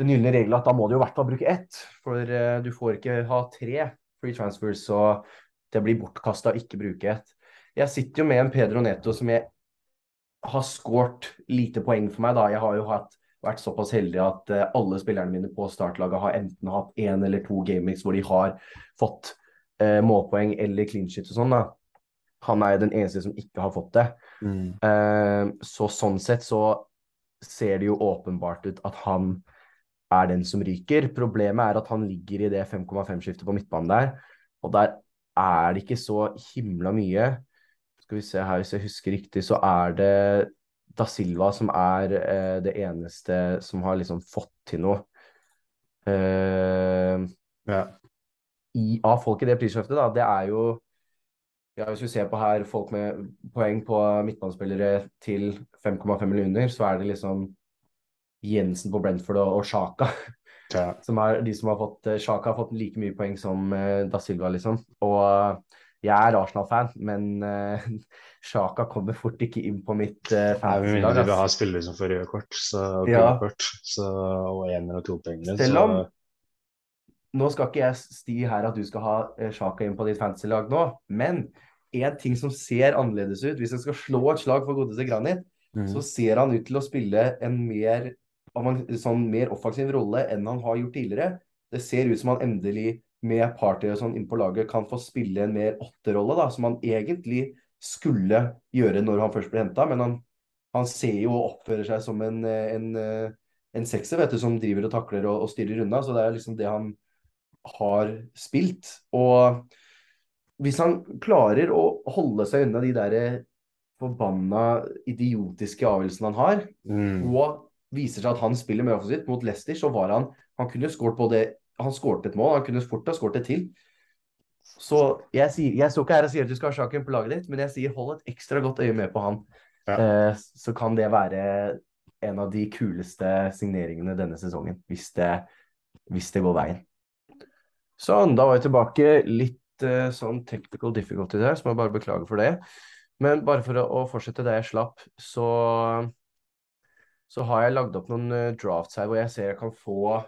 den gylne regelen at da må du i hvert fall bruke ett. For uh, du får ikke ha tre free transfers, så det blir bortkasta å ikke bruke ett. Jeg sitter jo med en Pedro Neto som jeg har skåret lite poeng for meg. da. Jeg har jo hatt, vært såpass heldig at uh, alle spillerne mine på startlaget har enten hatt én eller to gameweeks hvor de har fått eh, målpoeng eller clean shit og sånn. da. Han er den eneste som ikke har fått det. Mm. så sånn sett så ser det jo åpenbart ut at han er den som ryker. Problemet er at han ligger i det 5,5-skiftet på midtbanen der, og der er det ikke så himla mye. Skal vi se her, hvis jeg husker riktig, så er det Da Silva som er eh, det eneste som har liksom fått til noe. Eh, ja. i, av folk i det prisskiftet, da, det er jo ja, Hvis vi ser på her folk med poeng på midtbanespillere til 5,5 millioner, så er det liksom Jensen på Brentford og, og Sjaka. Ja. Som er de som har fått Sjaka har fått like mye poeng som uh, Da Silva, liksom. Og uh, jeg er Arsenal-fan, men uh, Sjaka kommer fort ikke inn på mitt uh, fanslag. Med mindre du ha spillere som får røde kort, så, ja. kort så, og en eller to poeng. Selv om så... Nå skal ikke jeg sti her at du skal ha Sjaka inn på ditt fantasy-lag nå, men en ting som ser annerledes ut, hvis jeg skal slå et slag for godeste Granit, mm. så ser han ut til å spille en mer sånn mer offensiv rolle enn han har gjort tidligere. Det ser ut som han endelig med Party og sånn inn på laget kan få spille en mer åtterolle, da, som han egentlig skulle gjøre når han først ble henta. Men han, han, ser jo og oppfører seg som en, en, en sekser vet du, som driver og takler og, og styrer unna. Så det er liksom det han har spilt. Og hvis han klarer å holde seg unna de der forbanna idiotiske avgjørelsene han har, mm. og viser seg at han spiller mer offensivt. Mot Leicester så var han Han kunne skåret både Han skåret et mål, han kunne fort ha skåret et til. Så jeg, sier, jeg står ikke her og sier at du skal ha sjaken på laget ditt, men jeg sier hold et ekstra godt øye med på han. Ja. Eh, så kan det være en av de kuleste signeringene denne sesongen, hvis det, hvis det går veien. Sånn, da var vi tilbake. Litt eh, sånn technical difficulty der, så må jeg bare beklage for det. Men bare for å, å fortsette der jeg slapp, så så har jeg lagd opp noen uh, drafts her hvor jeg ser jeg kan få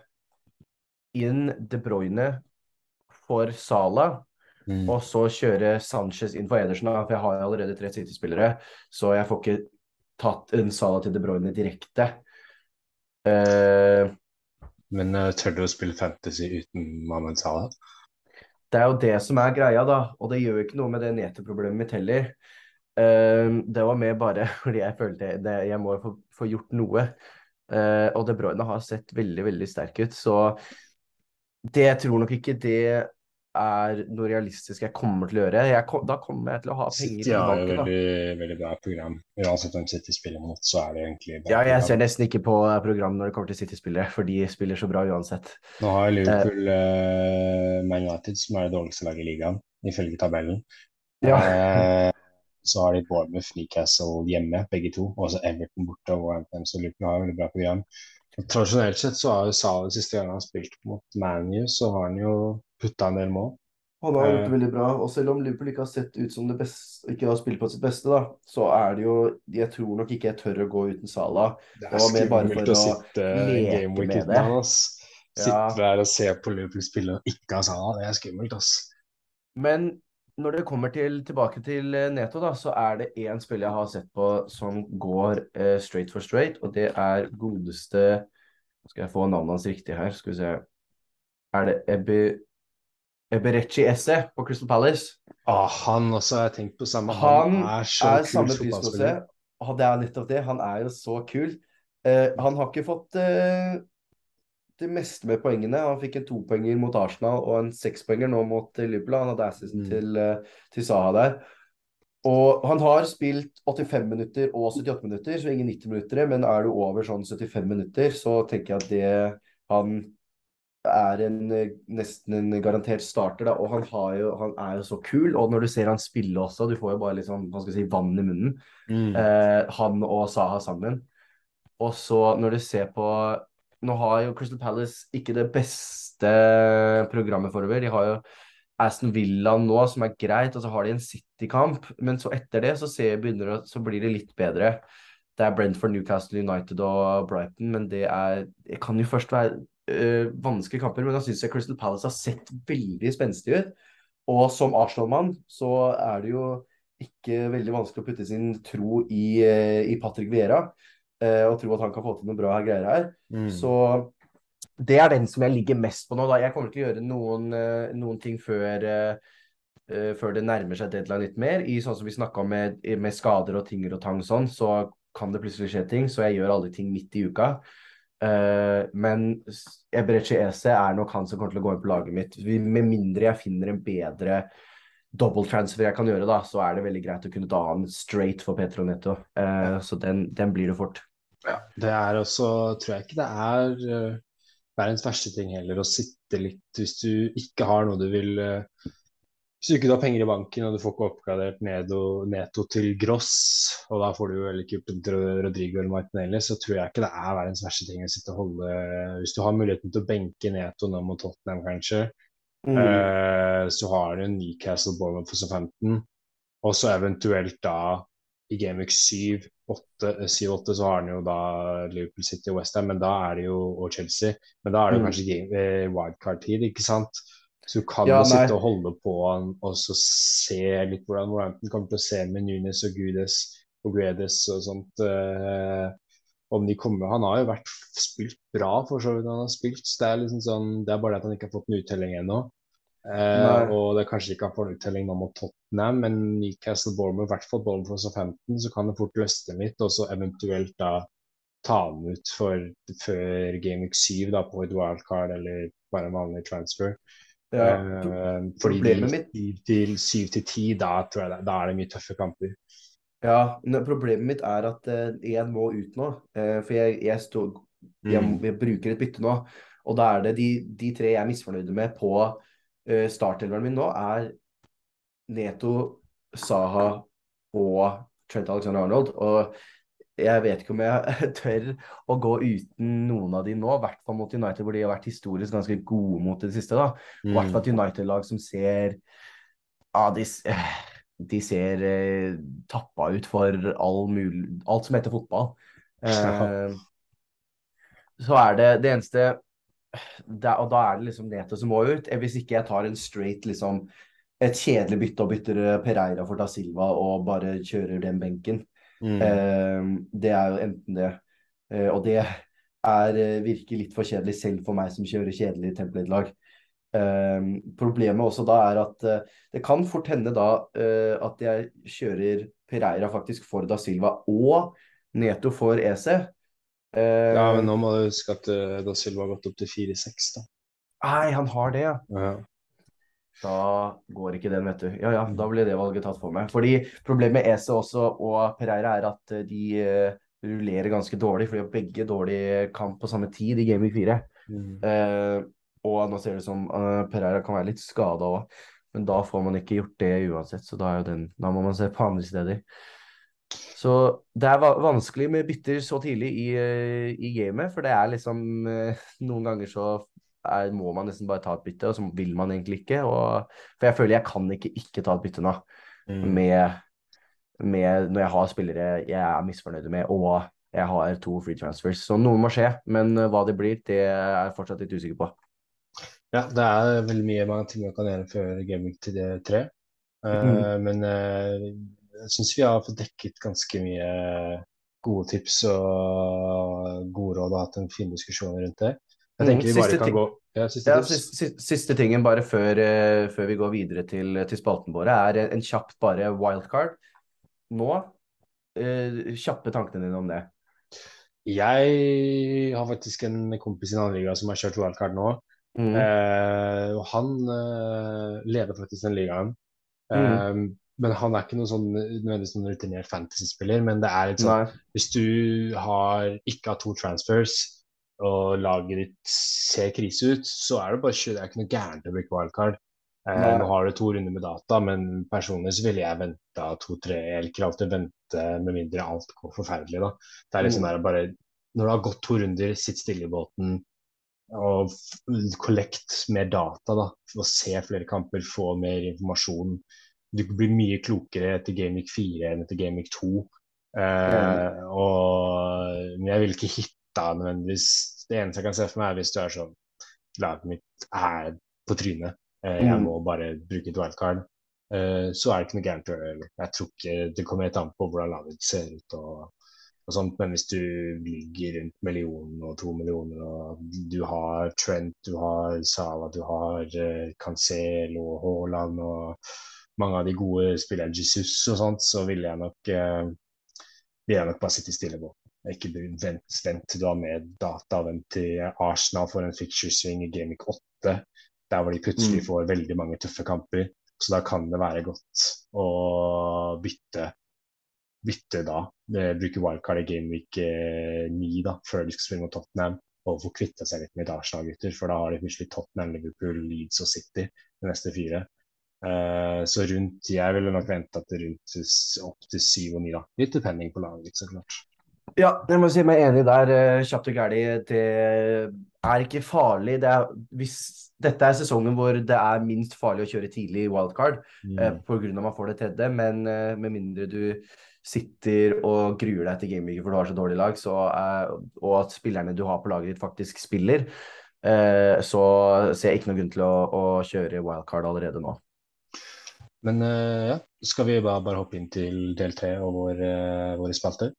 inn De Bruyne for Sala. Mm. Og så kjøre Sanchez inn for Edersen, for jeg har allerede tre City-spillere. Så jeg får ikke tatt en Sala til De Bruyne direkte. Uh, Men uh, tør du å spille fantasy uten Mohammed Salah? Det er jo det som er greia, da. Og det gjør ikke noe med det neteproblemet mitt heller. Uh, det var mer bare fordi jeg følte det, jeg må få, få gjort noe. Uh, og De Bruyne har sett veldig, veldig sterk ut. Så det jeg tror nok ikke det er noe realistisk jeg kommer til å gjøre. Jeg, da kommer jeg til å ha penger City har jo veldig, veldig bra program. Uansett om City spiller mot, så er det egentlig bra Ja, jeg program. ser nesten ikke på program når det kommer til City-spillere, for de spiller så bra uansett. Nå har Liverpool uh, Man United, som er det dårligste laget i ligaen, ifølge tabellen. Ja. Så har de Bournemouth, Newcastle hjemme, begge to. Og så Everton borte og Wolverhampton. Så Luton har veldig bra program. Og tradisjonelt sett så har jo Salah siste gang han spilte mot ManU, så har han jo putta en del mål. Han har gjort det eh. veldig bra. Og selv om Liverpool ikke har sett ut som det beste, ikke har spilt på sitt beste, da, så er det jo Jeg tror nok ikke jeg tør å gå uten Salah. Det er skummelt å sitte game week uten han. Sitte ja. der og se på Liverpool spille og ikke ha Salah. Det er skummelt, ass. Men når det kommer til, tilbake til eh, Neto, da, så er det én spiller jeg har sett på som går uh, straight for straight, og det er godeste Skal jeg få navnet hans riktig her? Skal vi se Er det Ebbe, Eberechi Esse på Crystal Palace? Ah, han også har jeg tenkt på samme. Han, han er så er kul fotballspiller. Det er nettopp det. Han er jo så kul. Uh, han har ikke fått uh, det meste med poengene. Han fikk en topoenger mot Arsenal og en sekspoenger nå mot Liverpool. Han hadde assisten mm. til, uh, til Saha der. Og han har spilt 85 minutter og 78 minutter, så ingen 90 minutter. Men er du over sånn 75 minutter, så tenker jeg at det han er en, eh, nesten en garantert starter, da, og han, har jo, han er jo så kul. Og når du ser han spille også, du får jo bare litt sånn, hva skal jeg si, vann i munnen. Mm. Eh, han og Saha sammen. Og så når du ser på Nå har jo Crystal Palace ikke det beste programmet forover. De har jo Aston Villa nå, som er greit, og så har de en City-kamp. Men så etter det så, ser, begynner, så blir det litt bedre. Det er Brentford, Newcastle United og Brighton, men det, er, det kan jo først være øh, vanskelige kamper. Men da syns jeg Crystal Palace har sett veldig spenstig ut. Og som Arsenal-mann så er det jo ikke veldig vanskelig å putte sin tro i, øh, i Patrick Vieira. Øh, og tro at han kan få til noe bra greier her. Mm. Så det er den som jeg ligger mest på nå. da. Jeg kommer til å gjøre noen, øh, noen ting før, uh, før det nærmer seg deadline litt mer. I sånn som vi snakka om med, med skader og tinger og tang sånn, så kan det plutselig skje ting. Så jeg gjør alle ting midt i uka. Uh, men s- Ese er nok han som kommer til å gå inn på laget mitt. Med mindre jeg finner en bedre double transfer jeg kan gjøre, da, så er det veldig greit å kunne ta han straight for Petro Neto. Eh, så den, den blir det fort. Ja, det er også, tror jeg ikke det er uh, verdens verste ting heller, å sitte litt hvis du ikke har noe du vil uh, Hvis du ikke har penger i banken og du får ikke oppgradert Nedo, Neto til Gross, og da får du heller ikke gjort det til Rodrigo eller Martinelli, så tror jeg ikke det er verdens verste ting å sitte og holde Hvis du har muligheten til å benke Neto nå mot Tottenham, kanskje, Mm. Uh, så har du Newcastle Bournemouth for 15, og så eventuelt da i Gameweek 7 7-8 så har han jo da Liverpool City og Westham, men da er det jo og Chelsea. Men da er det jo Mm. kanskje game, eh, wildcard-tid, ikke sant? Så du kan jo sitte og holde på han og så se litt hvordan Wolverhampton kommer til å se med Nunes og Gudes og Guedes og sånt. eh, om de kommer Han har jo vært spilt bra, for så vidt. Han har spilt, så det er liksom sånn Det er bare det at han ikke har fått en uttelling ennå. Eh, og det er kanskje ikke får uttelling nå mot Tottenham, men Newcastle Bournemouth, i hvert fall Bournemouth og 15, så kan det fort løsne litt, og så eventuelt da ta den ut for, før Game Week 7 da, på et wildcard eller bare en vanlig transfer. Ja. Eh, fordi Problemet de til 7 til 10, da tror jeg da er det mye tøffe kamper. Ja, problemet mitt er at eh, jeg må ut nå. eh, for jeg, jeg, stå, jeg, Mm. jeg bruker et bytte nå. Og da er det de, de tre jeg er misfornøyde med på uh, startelveren min nå, er Neto, Saha og Trent Alexander Arnold. Og jeg vet ikke om jeg tør å gå uten noen av de nå, i hvert fall mot United, hvor de har vært historisk ganske gode mot det siste. da. I hvert fall et United-lag som ser ah, de, eh, de ser eh, tappa ut for all mul alt som heter fotball. Eh, så er det det eneste det, Og da er det liksom Neto som må ut. Eh, Hvis ikke jeg tar en straight liksom et kjedelig bytte og bytter eh, Pereira for Da Silva og bare kjører den benken. Mm. Eh, det er jo enten det. Eh, og det er, eh, virker litt for kjedelig selv for meg som kjører kjedelig template-lag. Eh, problemet også da er at det kan fort hende da at jeg kjører Pereira faktisk for Da Silva og Neto for EC. Eh, Ja, men nå må du huske at uh, Da Silva har gått opp til 4-6, da. Nei, han har det, ja. Ja. Da går ikke den, vet du. Ja ja, da ble det valget tatt for meg. Fordi problemet med Ese også og Pereira er at eh, de uh, rullerer ganske dårlig, for de har begge dårlig kamp på samme tid i Game Week 4. Mm. Uh, og nå ser det ut som uh, Pereira kan være litt skada òg, men da får man ikke gjort det uansett, så da, er jo den, da må man se på andre steder. Så det er vanskelig med bytter så tidlig i, eh, i gamet, for det er liksom eh, Noen ganger så er, må man nesten bare ta et bytte, og så vil man egentlig ikke. Og, for jeg føler jeg kan ikke ikke ta et bytte nå, Mm. med, med når jeg har spillere jeg er misfornøyd med, og jeg har to free transfers. Så noe må skje, men eh, hva det blir, det er jeg fortsatt litt usikker på. Ja, det er veldig mye mange ting man kan gjøre før gaming til det tre. Uh, Mm. Men eh, jeg syns vi har fått dekket ganske mye gode tips og gode råd og hatt en fin diskusjon rundt det. Jeg Mm, tenker vi bare kan gå Ja, siste Ja, siste, siste, tingen bare før, eh, før vi går videre til, til spalten våre, er en kjapt bare wildcard. Nå, eh, kjappe tankene dine om det. Jeg har faktisk en kompis i en annen liga som har kjørt wildcard nå. Mm. Eh, og han leder faktisk den ligaen. Mm. Men han er ikke noen sånn nødvendigvis noen rutinert fantasy-spiller, men det er litt sånn Nei. Hvis du har ikke har to transfers, og laget ditt ser krise ut, så er det bare Det er ikke noe gærent å bruke wildcard. Eh, nå har du to runder med data, men personlig så ville jeg venta to-tre. Jeg liker alltid vente med mindre alt går forferdelig. da. Det er liksom mm. der bare, Når du har gått to runder, sitt stille i båten og kollekt mer data. da, og Se flere kamper, få mer informasjon. Du blir mye klokere etter Gameweek 4 enn etter Gameweek 2. Eh, og, men jeg vil ikke hitta nødvendigvis Det eneste jeg kan se for meg, er hvis du er sånn Laget mitt er på trynet Eh, jeg mm. må bare bruke et wildcard. Eh, så er det ikke noe gærent å gjøre. Jeg tror ikke det kommer helt an på hvordan laget ser ut. og, og sånt, Men hvis du ligger rundt millionen og to millioner, og du har Trent, du har Sala, du har uh, Cancelo og Haaland og mange av de gode spillerne Jesus og sånt, så ville jeg nok, uh, ville jeg nok bare sitte stille på. Ikke vent, vent til du har med data. Vent til Arsenal får en fixture swing i Game 8 der hvor de plutselig mm. får veldig mange tøffe kamper. Så da kan det være godt å bytte, bytte da. Bruke wildcard i Gameweek eh, 9 da, før de skal spille mot Tottenham. Og få kvitta seg litt med Arsenal-gutter, for da har de plutselig Tottenham, Liverpool, Leeds og City de neste fire. Uh, så rundt Jeg ville nok vente at det rundt opp til syv og ni, da. Litt depending på laget, så klart. Ja, jeg må si meg enig der. Eh, kjapt og gæli. Det er ikke farlig. Det er, hvis dette er sesongen hvor det er minst farlig å kjøre tidlig wildcard mm. eh, pga. man får det tredje, men eh, med mindre du sitter og gruer deg til gameweek for du har så dårlig lag, så, eh, og at spillerne du har på laget ditt faktisk spiller, eh, så ser jeg ikke noen grunn til å, å kjøre wildcard allerede nå. Men uh, ja, skal vi bare, bare, hoppe inn til del tre og vår, uh, våre spalter?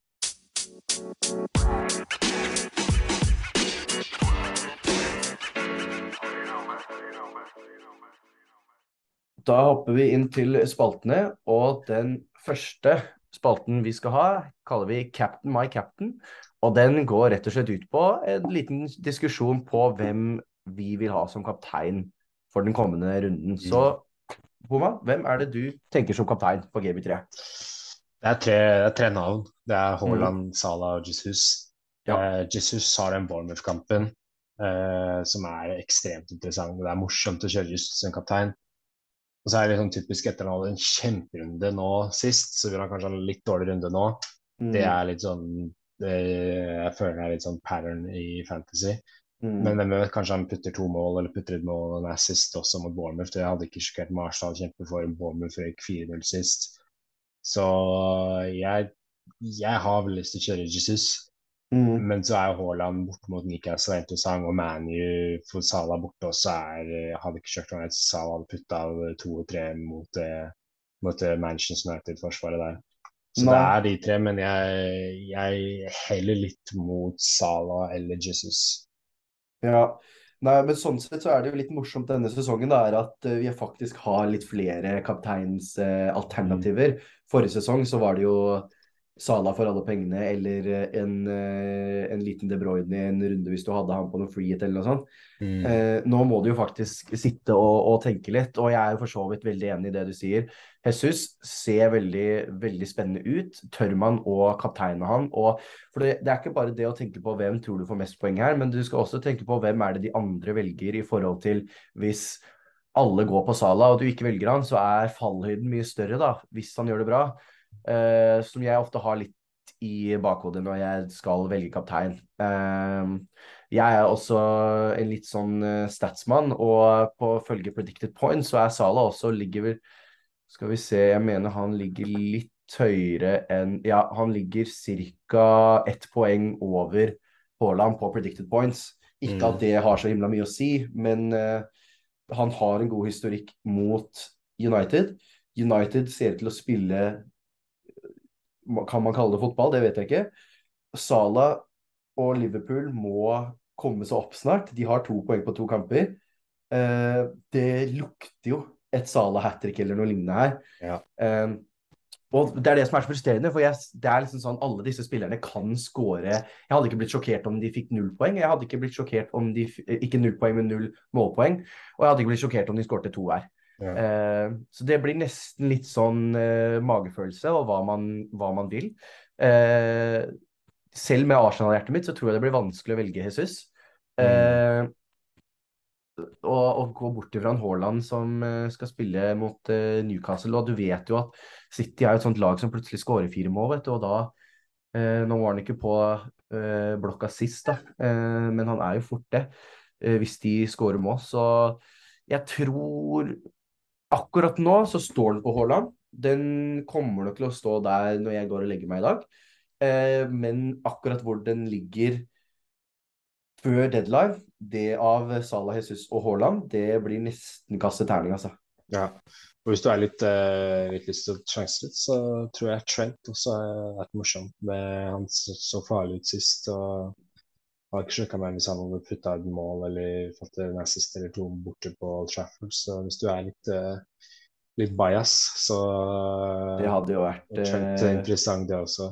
Da hopper vi inn til spaltene, og den første spalten vi skal ha, kaller vi Captain my captain. Og den går rett og slett ut på en liten diskusjon på hvem vi vil ha som kaptein for den kommende runden. Mm. Så Homa, hvem er det du tenker som kaptein på GB3? Det er tre, det er tre navn. Det er Haaland, mm. Salah og Jesus. Ja. Eh, Jesus har den Bournemouth-kampen eh, som er ekstremt interessant. Det er morsomt å kjøre Jesus som kaptein. Og så er det sånn typisk etter han hadde en kjemperunde nå sist, så vil han kanskje ha en litt dårlig runde nå. Mm. Det er litt sånn det, Jeg føler det er litt sånn pattern i fantasy. Mm. Men hvem vet, kanskje han putter to mål eller putter et mål og en assist også mot Bournemouth. Det hadde ikke sjokkert Marshall Arsenal kjempe for Bournemouth røyk 4-0 sist. Så jeg, jeg har vel lyst til å kjøre Jesus. Mm. Men så er Haaland borte mot Newcastle interessant, og ManU for Salah borte også er Jeg hadde ikke kjørt noe Salah hadde putta to og tre mot, eh, mot eh, Manchester United-forsvaret der. Så Nei. det er de tre, men jeg, jeg heller litt mot Salah eller Jesus. Ja, Nei, men sånn sett så er det jo litt morsomt denne sesongen da, er at uh, vi faktisk har litt flere kapteinsalternativer. Uh, Forrige sesong så var det jo Sala for alle pengene, eller eh, en, eh, en liten De Bruyne i en runde hvis du hadde han på noe freehit eller noe sånt. Mm. Eh, nå må du jo faktisk sitte og, og, tenke litt, og jeg er jo for så vidt veldig enig i det du sier. Jesus ser veldig, veldig spennende ut. Tør man å kapteine han? Og, for det, det, er ikke bare det å tenke på hvem tror du får mest poeng her, men du skal også tenke på hvem er det de andre velger i forhold til hvis alle går på Sala og du ikke velger han, så er fallhøyden mye større da, hvis han gjør det bra uh, som jeg ofte har litt i bakhodet når jeg skal velge kaptein. Uh, jeg er også en litt sånn uh, statsmann, og på følge predicted points så er Sala også ligger vel Skal vi se, jeg mener han ligger litt høyere enn Ja, han ligger ca. ett poeng over Haaland på predicted points. Ikke mm. at det har så himla mye å si, men uh, han har en god historikk mot United. United ser til å spille kan man kalle det fotball? Det vet jeg ikke. Sala og Liverpool må komme seg opp snart. De har to poeng på to kamper. Eh, det lukter jo et Sala hat trick eller noe lignende her. Ja. Eh, og Det er det som er så frustrerende, for jeg, det er liksom sånn alle disse spillerne kan score. Jeg hadde ikke blitt sjokkert om de fikk null poeng. Jeg hadde ikke blitt sjokkert om de Ikke null poeng, men null målpoeng. Og jeg hadde ikke blitt sjokkert om de skårte to her. Eh, så det blir nesten litt sånn eh, magefølelse og hva man, hva man vil. Eh, selv med Arsenal-hjertet mitt, så tror jeg det blir vanskelig å velge Jesus. Mm. Eh, og gå bort ifra en Haaland som eh, skal spille mot Newcastle. Og du vet jo at City er et sånt lag som plutselig skårer fire mål, vet du. Og da Nå var han ikke på blokka sist, da, men han er jo fort det. hvis de skårer mål. Så jeg tror Akkurat nå så står den på Haaland. Den kommer nok til å stå der når jeg går og legger meg i dag. Eh, men akkurat hvor den ligger før deadline, det av Salah Jesus og Haaland, det blir nesten kaste terning, altså. Ja. Og hvis du er litt, eh, litt lyst så tror jeg Trent også har vært morsomt. Med han så, så farlig ut sist. og har ikke sjekka meg hvis han hadde putta et mål eller fått en assist eller to borte på Old Trafford. Så hvis du er litt, uh, litt bias, så Det hadde jo vært er Trent eh, interessant, det også.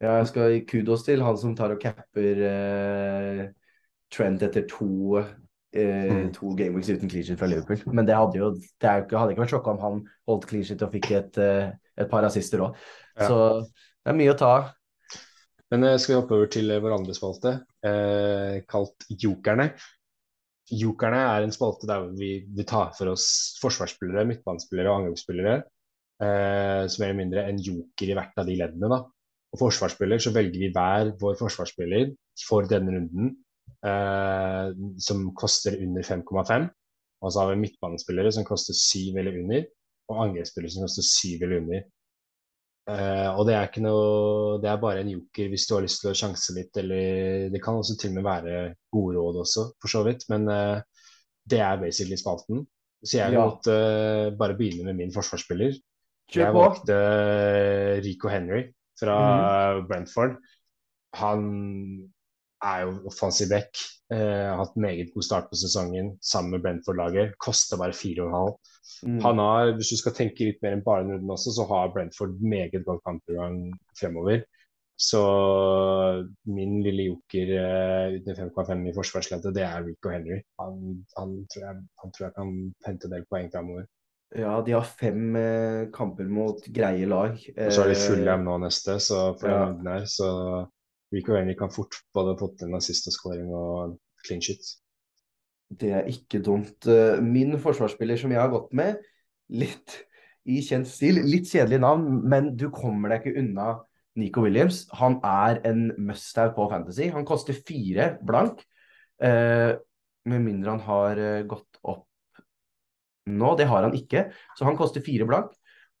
Ja, jeg skal gi kudos til han som tar og capper uh, Trent etter to, Uh, to gameweeks uten clean fra Liverpool. Men det hadde jo det er ikke, hadde ikke vært sjokka om han holdt clean og fikk et, eh, et par assister òg. Ja. Så det er mye å ta av. Men eh, skal vi hoppe over til vår andre spalte, eh, kalt Jokerne. Jokerne er en spalte der vi, vi tar for oss forsvarsspillere, midtbanespillere og angrepsspillere. Eh, som eller mindre en joker i hvert av de leddene. da. Og forsvarsspiller så velger vi hver vår forsvarsspiller for denne runden, eh, som koster under 5,5. Og så har vi midtbanespillere som koster 7 eller under, og angrepsspillere som koster 7 eller under. Eh, og det er ikke noe Det er bare en joker hvis du har lyst til å sjanse litt, eller det kan også til og med være gode råd også, for så vidt. Men uh, det er basically spalten. Så jeg Ja. måtte uh, bare begynne med min forsvarsspiller. Jeg valgte Rico Henry fra Mhm. Brentford. Han er jo offensiv back. Eh, har hatt meget god start på sesongen sammen med Brentford-laget. Koster bare 4,5. Mm. Han har, Hvis du skal tenke litt mer enn bare runden også, så har Brentford meget godt kampprogram fremover. Så min lille joker uh, uten 5,5 i forsvarsleddet, det er Rico Henry. Han, han, tror jeg, han tror jeg kan hente en del poeng framover. Ja, de har fem eh, kamper mot greie lag. Og så er det Eh, Fulham nå neste, så for ja. den her, så Rico Rainey kan fort både fått en assist og scoring og clean shit. Det er ikke dumt. Eh, Min forsvarsspiller som jeg har gått med, litt i kjent stil, litt kjedelig navn, men du kommer deg ikke unna Nico Williams. Han er en must-have på Fantasy. Han koster fire blank, eh, med mindre han har eh, gått opp nå. Det har han ikke, så han koster fire blank.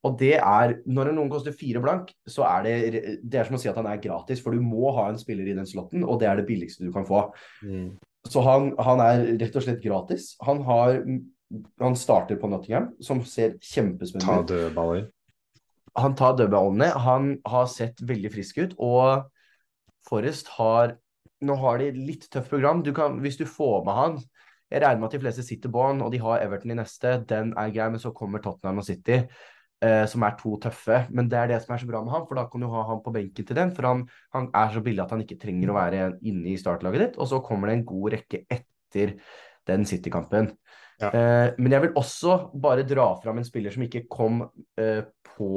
Og det er, når noen koster fire blank, så er det, det er som å si at han er gratis, for du må ha en spiller i den slotten, og det er det billigste du kan få. Så han, han er rett og slett gratis. Han, har, han starter på Nottingham, som ser kjempespennende ut. dødballer. Han tar dødballene. Han har sett veldig frisk ut. Og Forrest har Nå har de litt tøft program. Du kan, hvis du får med han Jeg regner med at de fleste sitter på han, og de har Everton i neste. Den er grei, men så kommer Tottenham og City, eh, som er to tøffe. Men det er det som er så bra med han, for da kan du ha han på benken til den. For han, han er så billig at han ikke trenger å være inne i startlaget ditt. Og så kommer det en god rekke etter den City-kampen. Ja. Eh, men jeg vil også bare dra fram en spiller som ikke kom eh, på,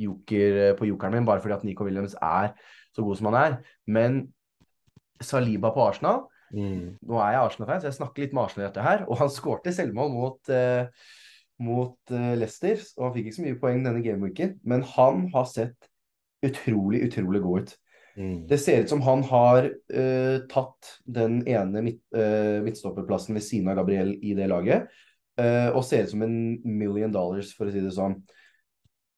joker, på jokeren min, bare fordi at Nico Williams er så god som han er. Men Saliba på Arsenal Mm. Nå er jeg Arsenal-fan, så jeg snakker litt med Arsenal i dette her. Og han skårte selvmål mot, eh, mot eh, Leicester, og han fikk ikke så mye poeng denne gameweeken. Men han har sett utrolig, utrolig god ut. Mm. Det ser ut som han har uh, tatt den ene midt, uh, midtstopperplassen ved siden av Gabriel i det laget, uh, og ser ut som en million dollars, for å si det sånn.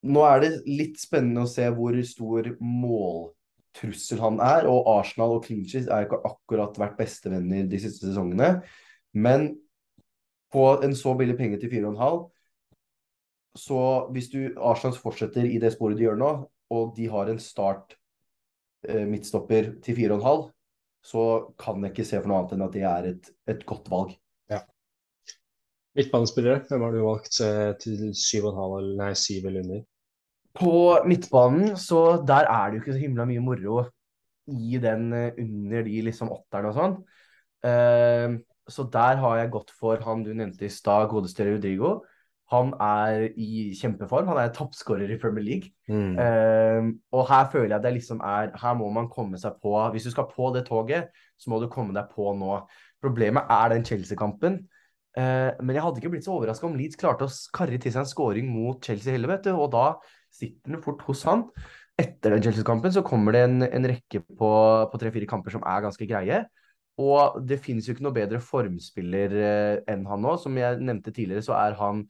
Nå er det litt spennende å se hvor stor måltrussel han er, og Arsenal og Clean er ikke akkurat vært bestevenner de siste sesongene. Men på en så billig penge til 4,5 så hvis du Arsenal fortsetter i det sporet de gjør nå, og de har en start eh, midtstopper til 4,5, så kan jeg ikke se for noe annet enn at det er et, et godt valg. Ja. Midtbanespillere, hvem har du valgt eh, til 7,5 eller nei, 7 eller under? På midtbanen, så der er det jo ikke så himla mye moro i den eh, under de liksom åtterne og sånn. Eh, så der har jeg gått for han du nevnte i stad, godeste Rodrigo. Han er i kjempeform. Han er toppskårer i Premier League. Mm. Eh, og her føler jeg det liksom er Her må man komme seg på Hvis du skal på det toget, så må du komme deg på nå. Problemet er den Chelsea-kampen. Uh, men jeg hadde ikke blitt så overraska om Leeds klarte å karre til seg en scoring mot Chelsea heller, vet du. Og da sitter den fort hos han. Etter den Chelsea-kampen så kommer det en, en rekke på, på tre-fire kamper som er ganske greie. Og det finnes jo ikke noe bedre formspiller eh, enn han nå. Som jeg nevnte tidligere, så er han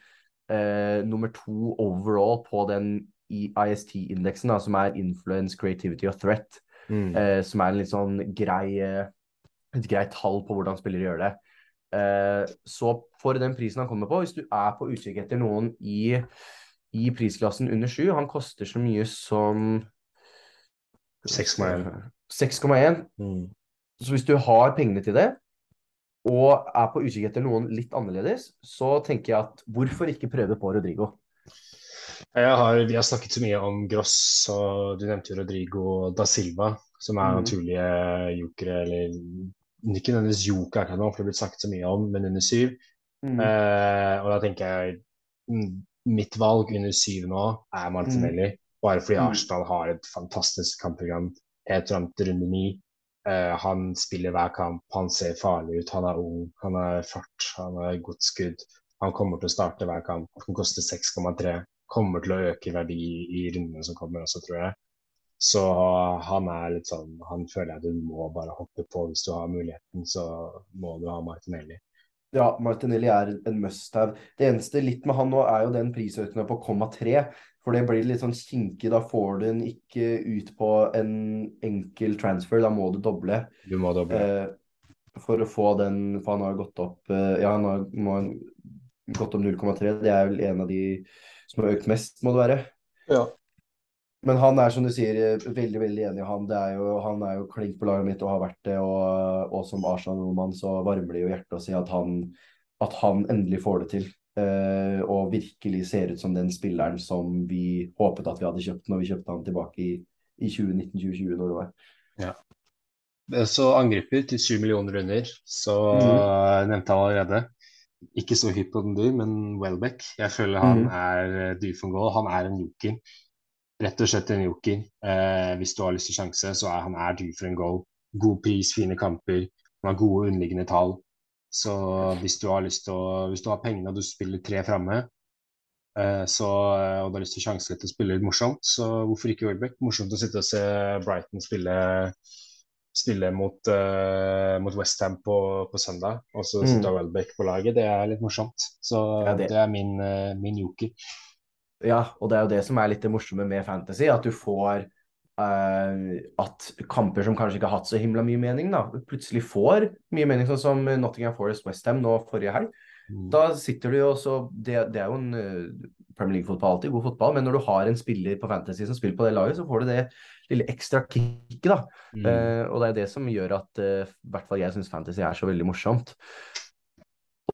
eh, nummer to overall på den IST-indeksen, som er Influence, Creativity og Threat. Mm. Eh, som er en litt sånn grei, eh, et greit tall på hvordan spillere gjør det. Eh, så for den prisen han kommer på, hvis du er på utkikk etter noen i, i prisklassen under sju Han koster så mye som 6,1. 6,1. Mm. Så hvis du har pengene til det, og er på utkikk etter noen litt annerledes, så tenker jeg at hvorfor ikke prøve på Rodrigo? Jeg har, vi har snakket så mye om Gross, og du nevnte jo Rodrigo da Silva, som er mm. naturlige jokere, eller ikke nødvendigvis joker akkurat nå, for det har blitt snakket så mye om, men under syv. Mm. Eh, og da tenker jeg mm, mitt valg under syv nå er Martinelli, bare fordi Mm. Arsenal har et fantastisk kampprogram helt fram til runde ni. Eh, han spiller hver kamp, han ser farlig ut, han er ung, han har fart, han har godt skudd. Han kommer til å starte hver kamp, han koster 6,3. Kommer til å øke verdi i rundene som kommer også, tror jeg. Så han er litt sånn Han føler jeg du må bare hoppe på hvis du har muligheten, så må du ha Martinelli. Ja, Martinelli er en must-have. Det eneste litt med han nå er jo den prisøkninga på komma tre. For det blir litt sånn kinkig. Da får du den ikke ut på en enkel transfer. Da må du doble. Du må doble. Eh, for å få den For han har gått opp eh, Ja, han har, må, gått opp 0,3. Det er vel en av de som har økt mest, må det være. Ja. Men han er som du sier, veldig veldig enig i han. Det er jo, han er jo klink på laget mitt og har vært det. Og, og som Arsenal-nordmann så varmer det jo hjertet å se at han, at han endelig får det til. Eh, og virkelig ser ut som den spilleren som vi håpet at vi hadde kjøpt når vi kjøpte han tilbake i, i 2019-2020, når det var. Så angriper til 7 millioner under, så mm. nevnte jeg allerede. Ikke så hypp på den du, men Welbeck. Jeg føler han mm. er dyr for en goal. Han er en joker. Rett og slett en joker. Eh, hvis du har lyst til sjanse, så er han er due for en goal. God pris, fine kamper. Han har gode underliggende tall. Så hvis du har lyst til å Hvis du har pengene og du spiller tre framme, eh, så, og du har lyst til å sjanse til å spille litt morsomt, så hvorfor ikke Welbeck? Morsomt å sitte og se Brighton spille spille mot, uh, mot Westham på, på søndag, og så Mm. Welbeck på laget. Det er litt morsomt. Så Ja, det- det, er min, eh, min joker. Ja, og det er jo det som er litt det morsomme med fantasy, at du får eh, at kamper som kanskje ikke har hatt så himla mye mening, da, plutselig får mye mening, sånn som Nottingham Forest Westham nå forrige helg. Mm. Da sitter du jo også det, det er jo en eh, Premier League-fotball alltid, god fotball, men når du har en spiller på Fantasy som spiller på det laget, så får du det lille ekstra kicket, da. Mm. Uh, og det er det som gjør at i i hvert fall jeg syns Fantasy er så veldig morsomt.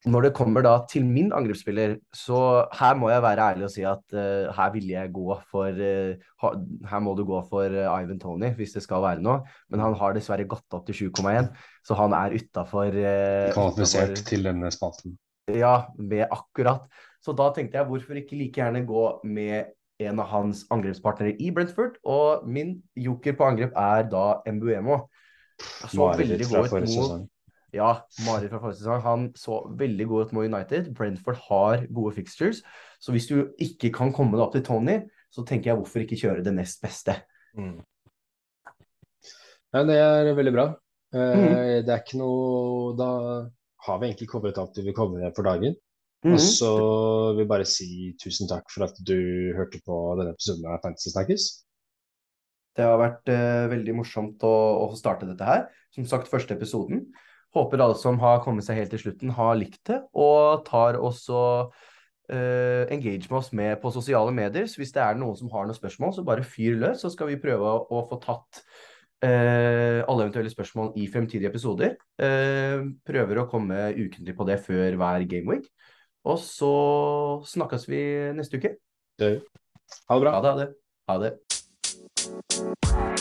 Når det kommer da til min angrepsspiller, så her må jeg være ærlig og si at uh, her ville jeg gå for uh, Her må du gå for uh, Ivan Tony hvis det skal være noe, men han har dessverre gått opp til 7,1, så han er utafor Kvalifisert til denne spalten. ja, med akkurat. Så da tenkte jeg hvorfor ikke like gjerne gå med en av hans angrepspartnere i Brentford. Og min joker på angrep er da Mbuemo. Så veldig god ut mot. Ja, Marit fra forrige sesong. Han så veldig god ut mot United. Brentford har gode fixtures. Så hvis du ikke kan komme deg opp til Tony, så tenker jeg hvorfor ikke kjøre det nest beste. Mm. Ja, det er veldig bra. Eh, Mhm. Det er ikke noe Da har vi egentlig covret alt vi vil covre for dagen. Mm. Og så vil jeg bare si tusen takk for at du hørte på denne episoden av Fantasy Snakkes. Det har vært eh, veldig morsomt å, å starte dette her. Som sagt, første episoden. Håper alle som har kommet seg helt til slutten, har likt det, og tar også uh, engage med oss med på sosiale medier. Så hvis det er noen som har noen spørsmål, så bare fyr løs, så skal vi prøve å, få tatt uh, alle eventuelle spørsmål i fremtidige episoder. Uh, prøver å komme ukentlig på det før hver gameweek. Og så snakkes vi neste uke. Det- Ha det bra. Ha det, ha det. Ha det.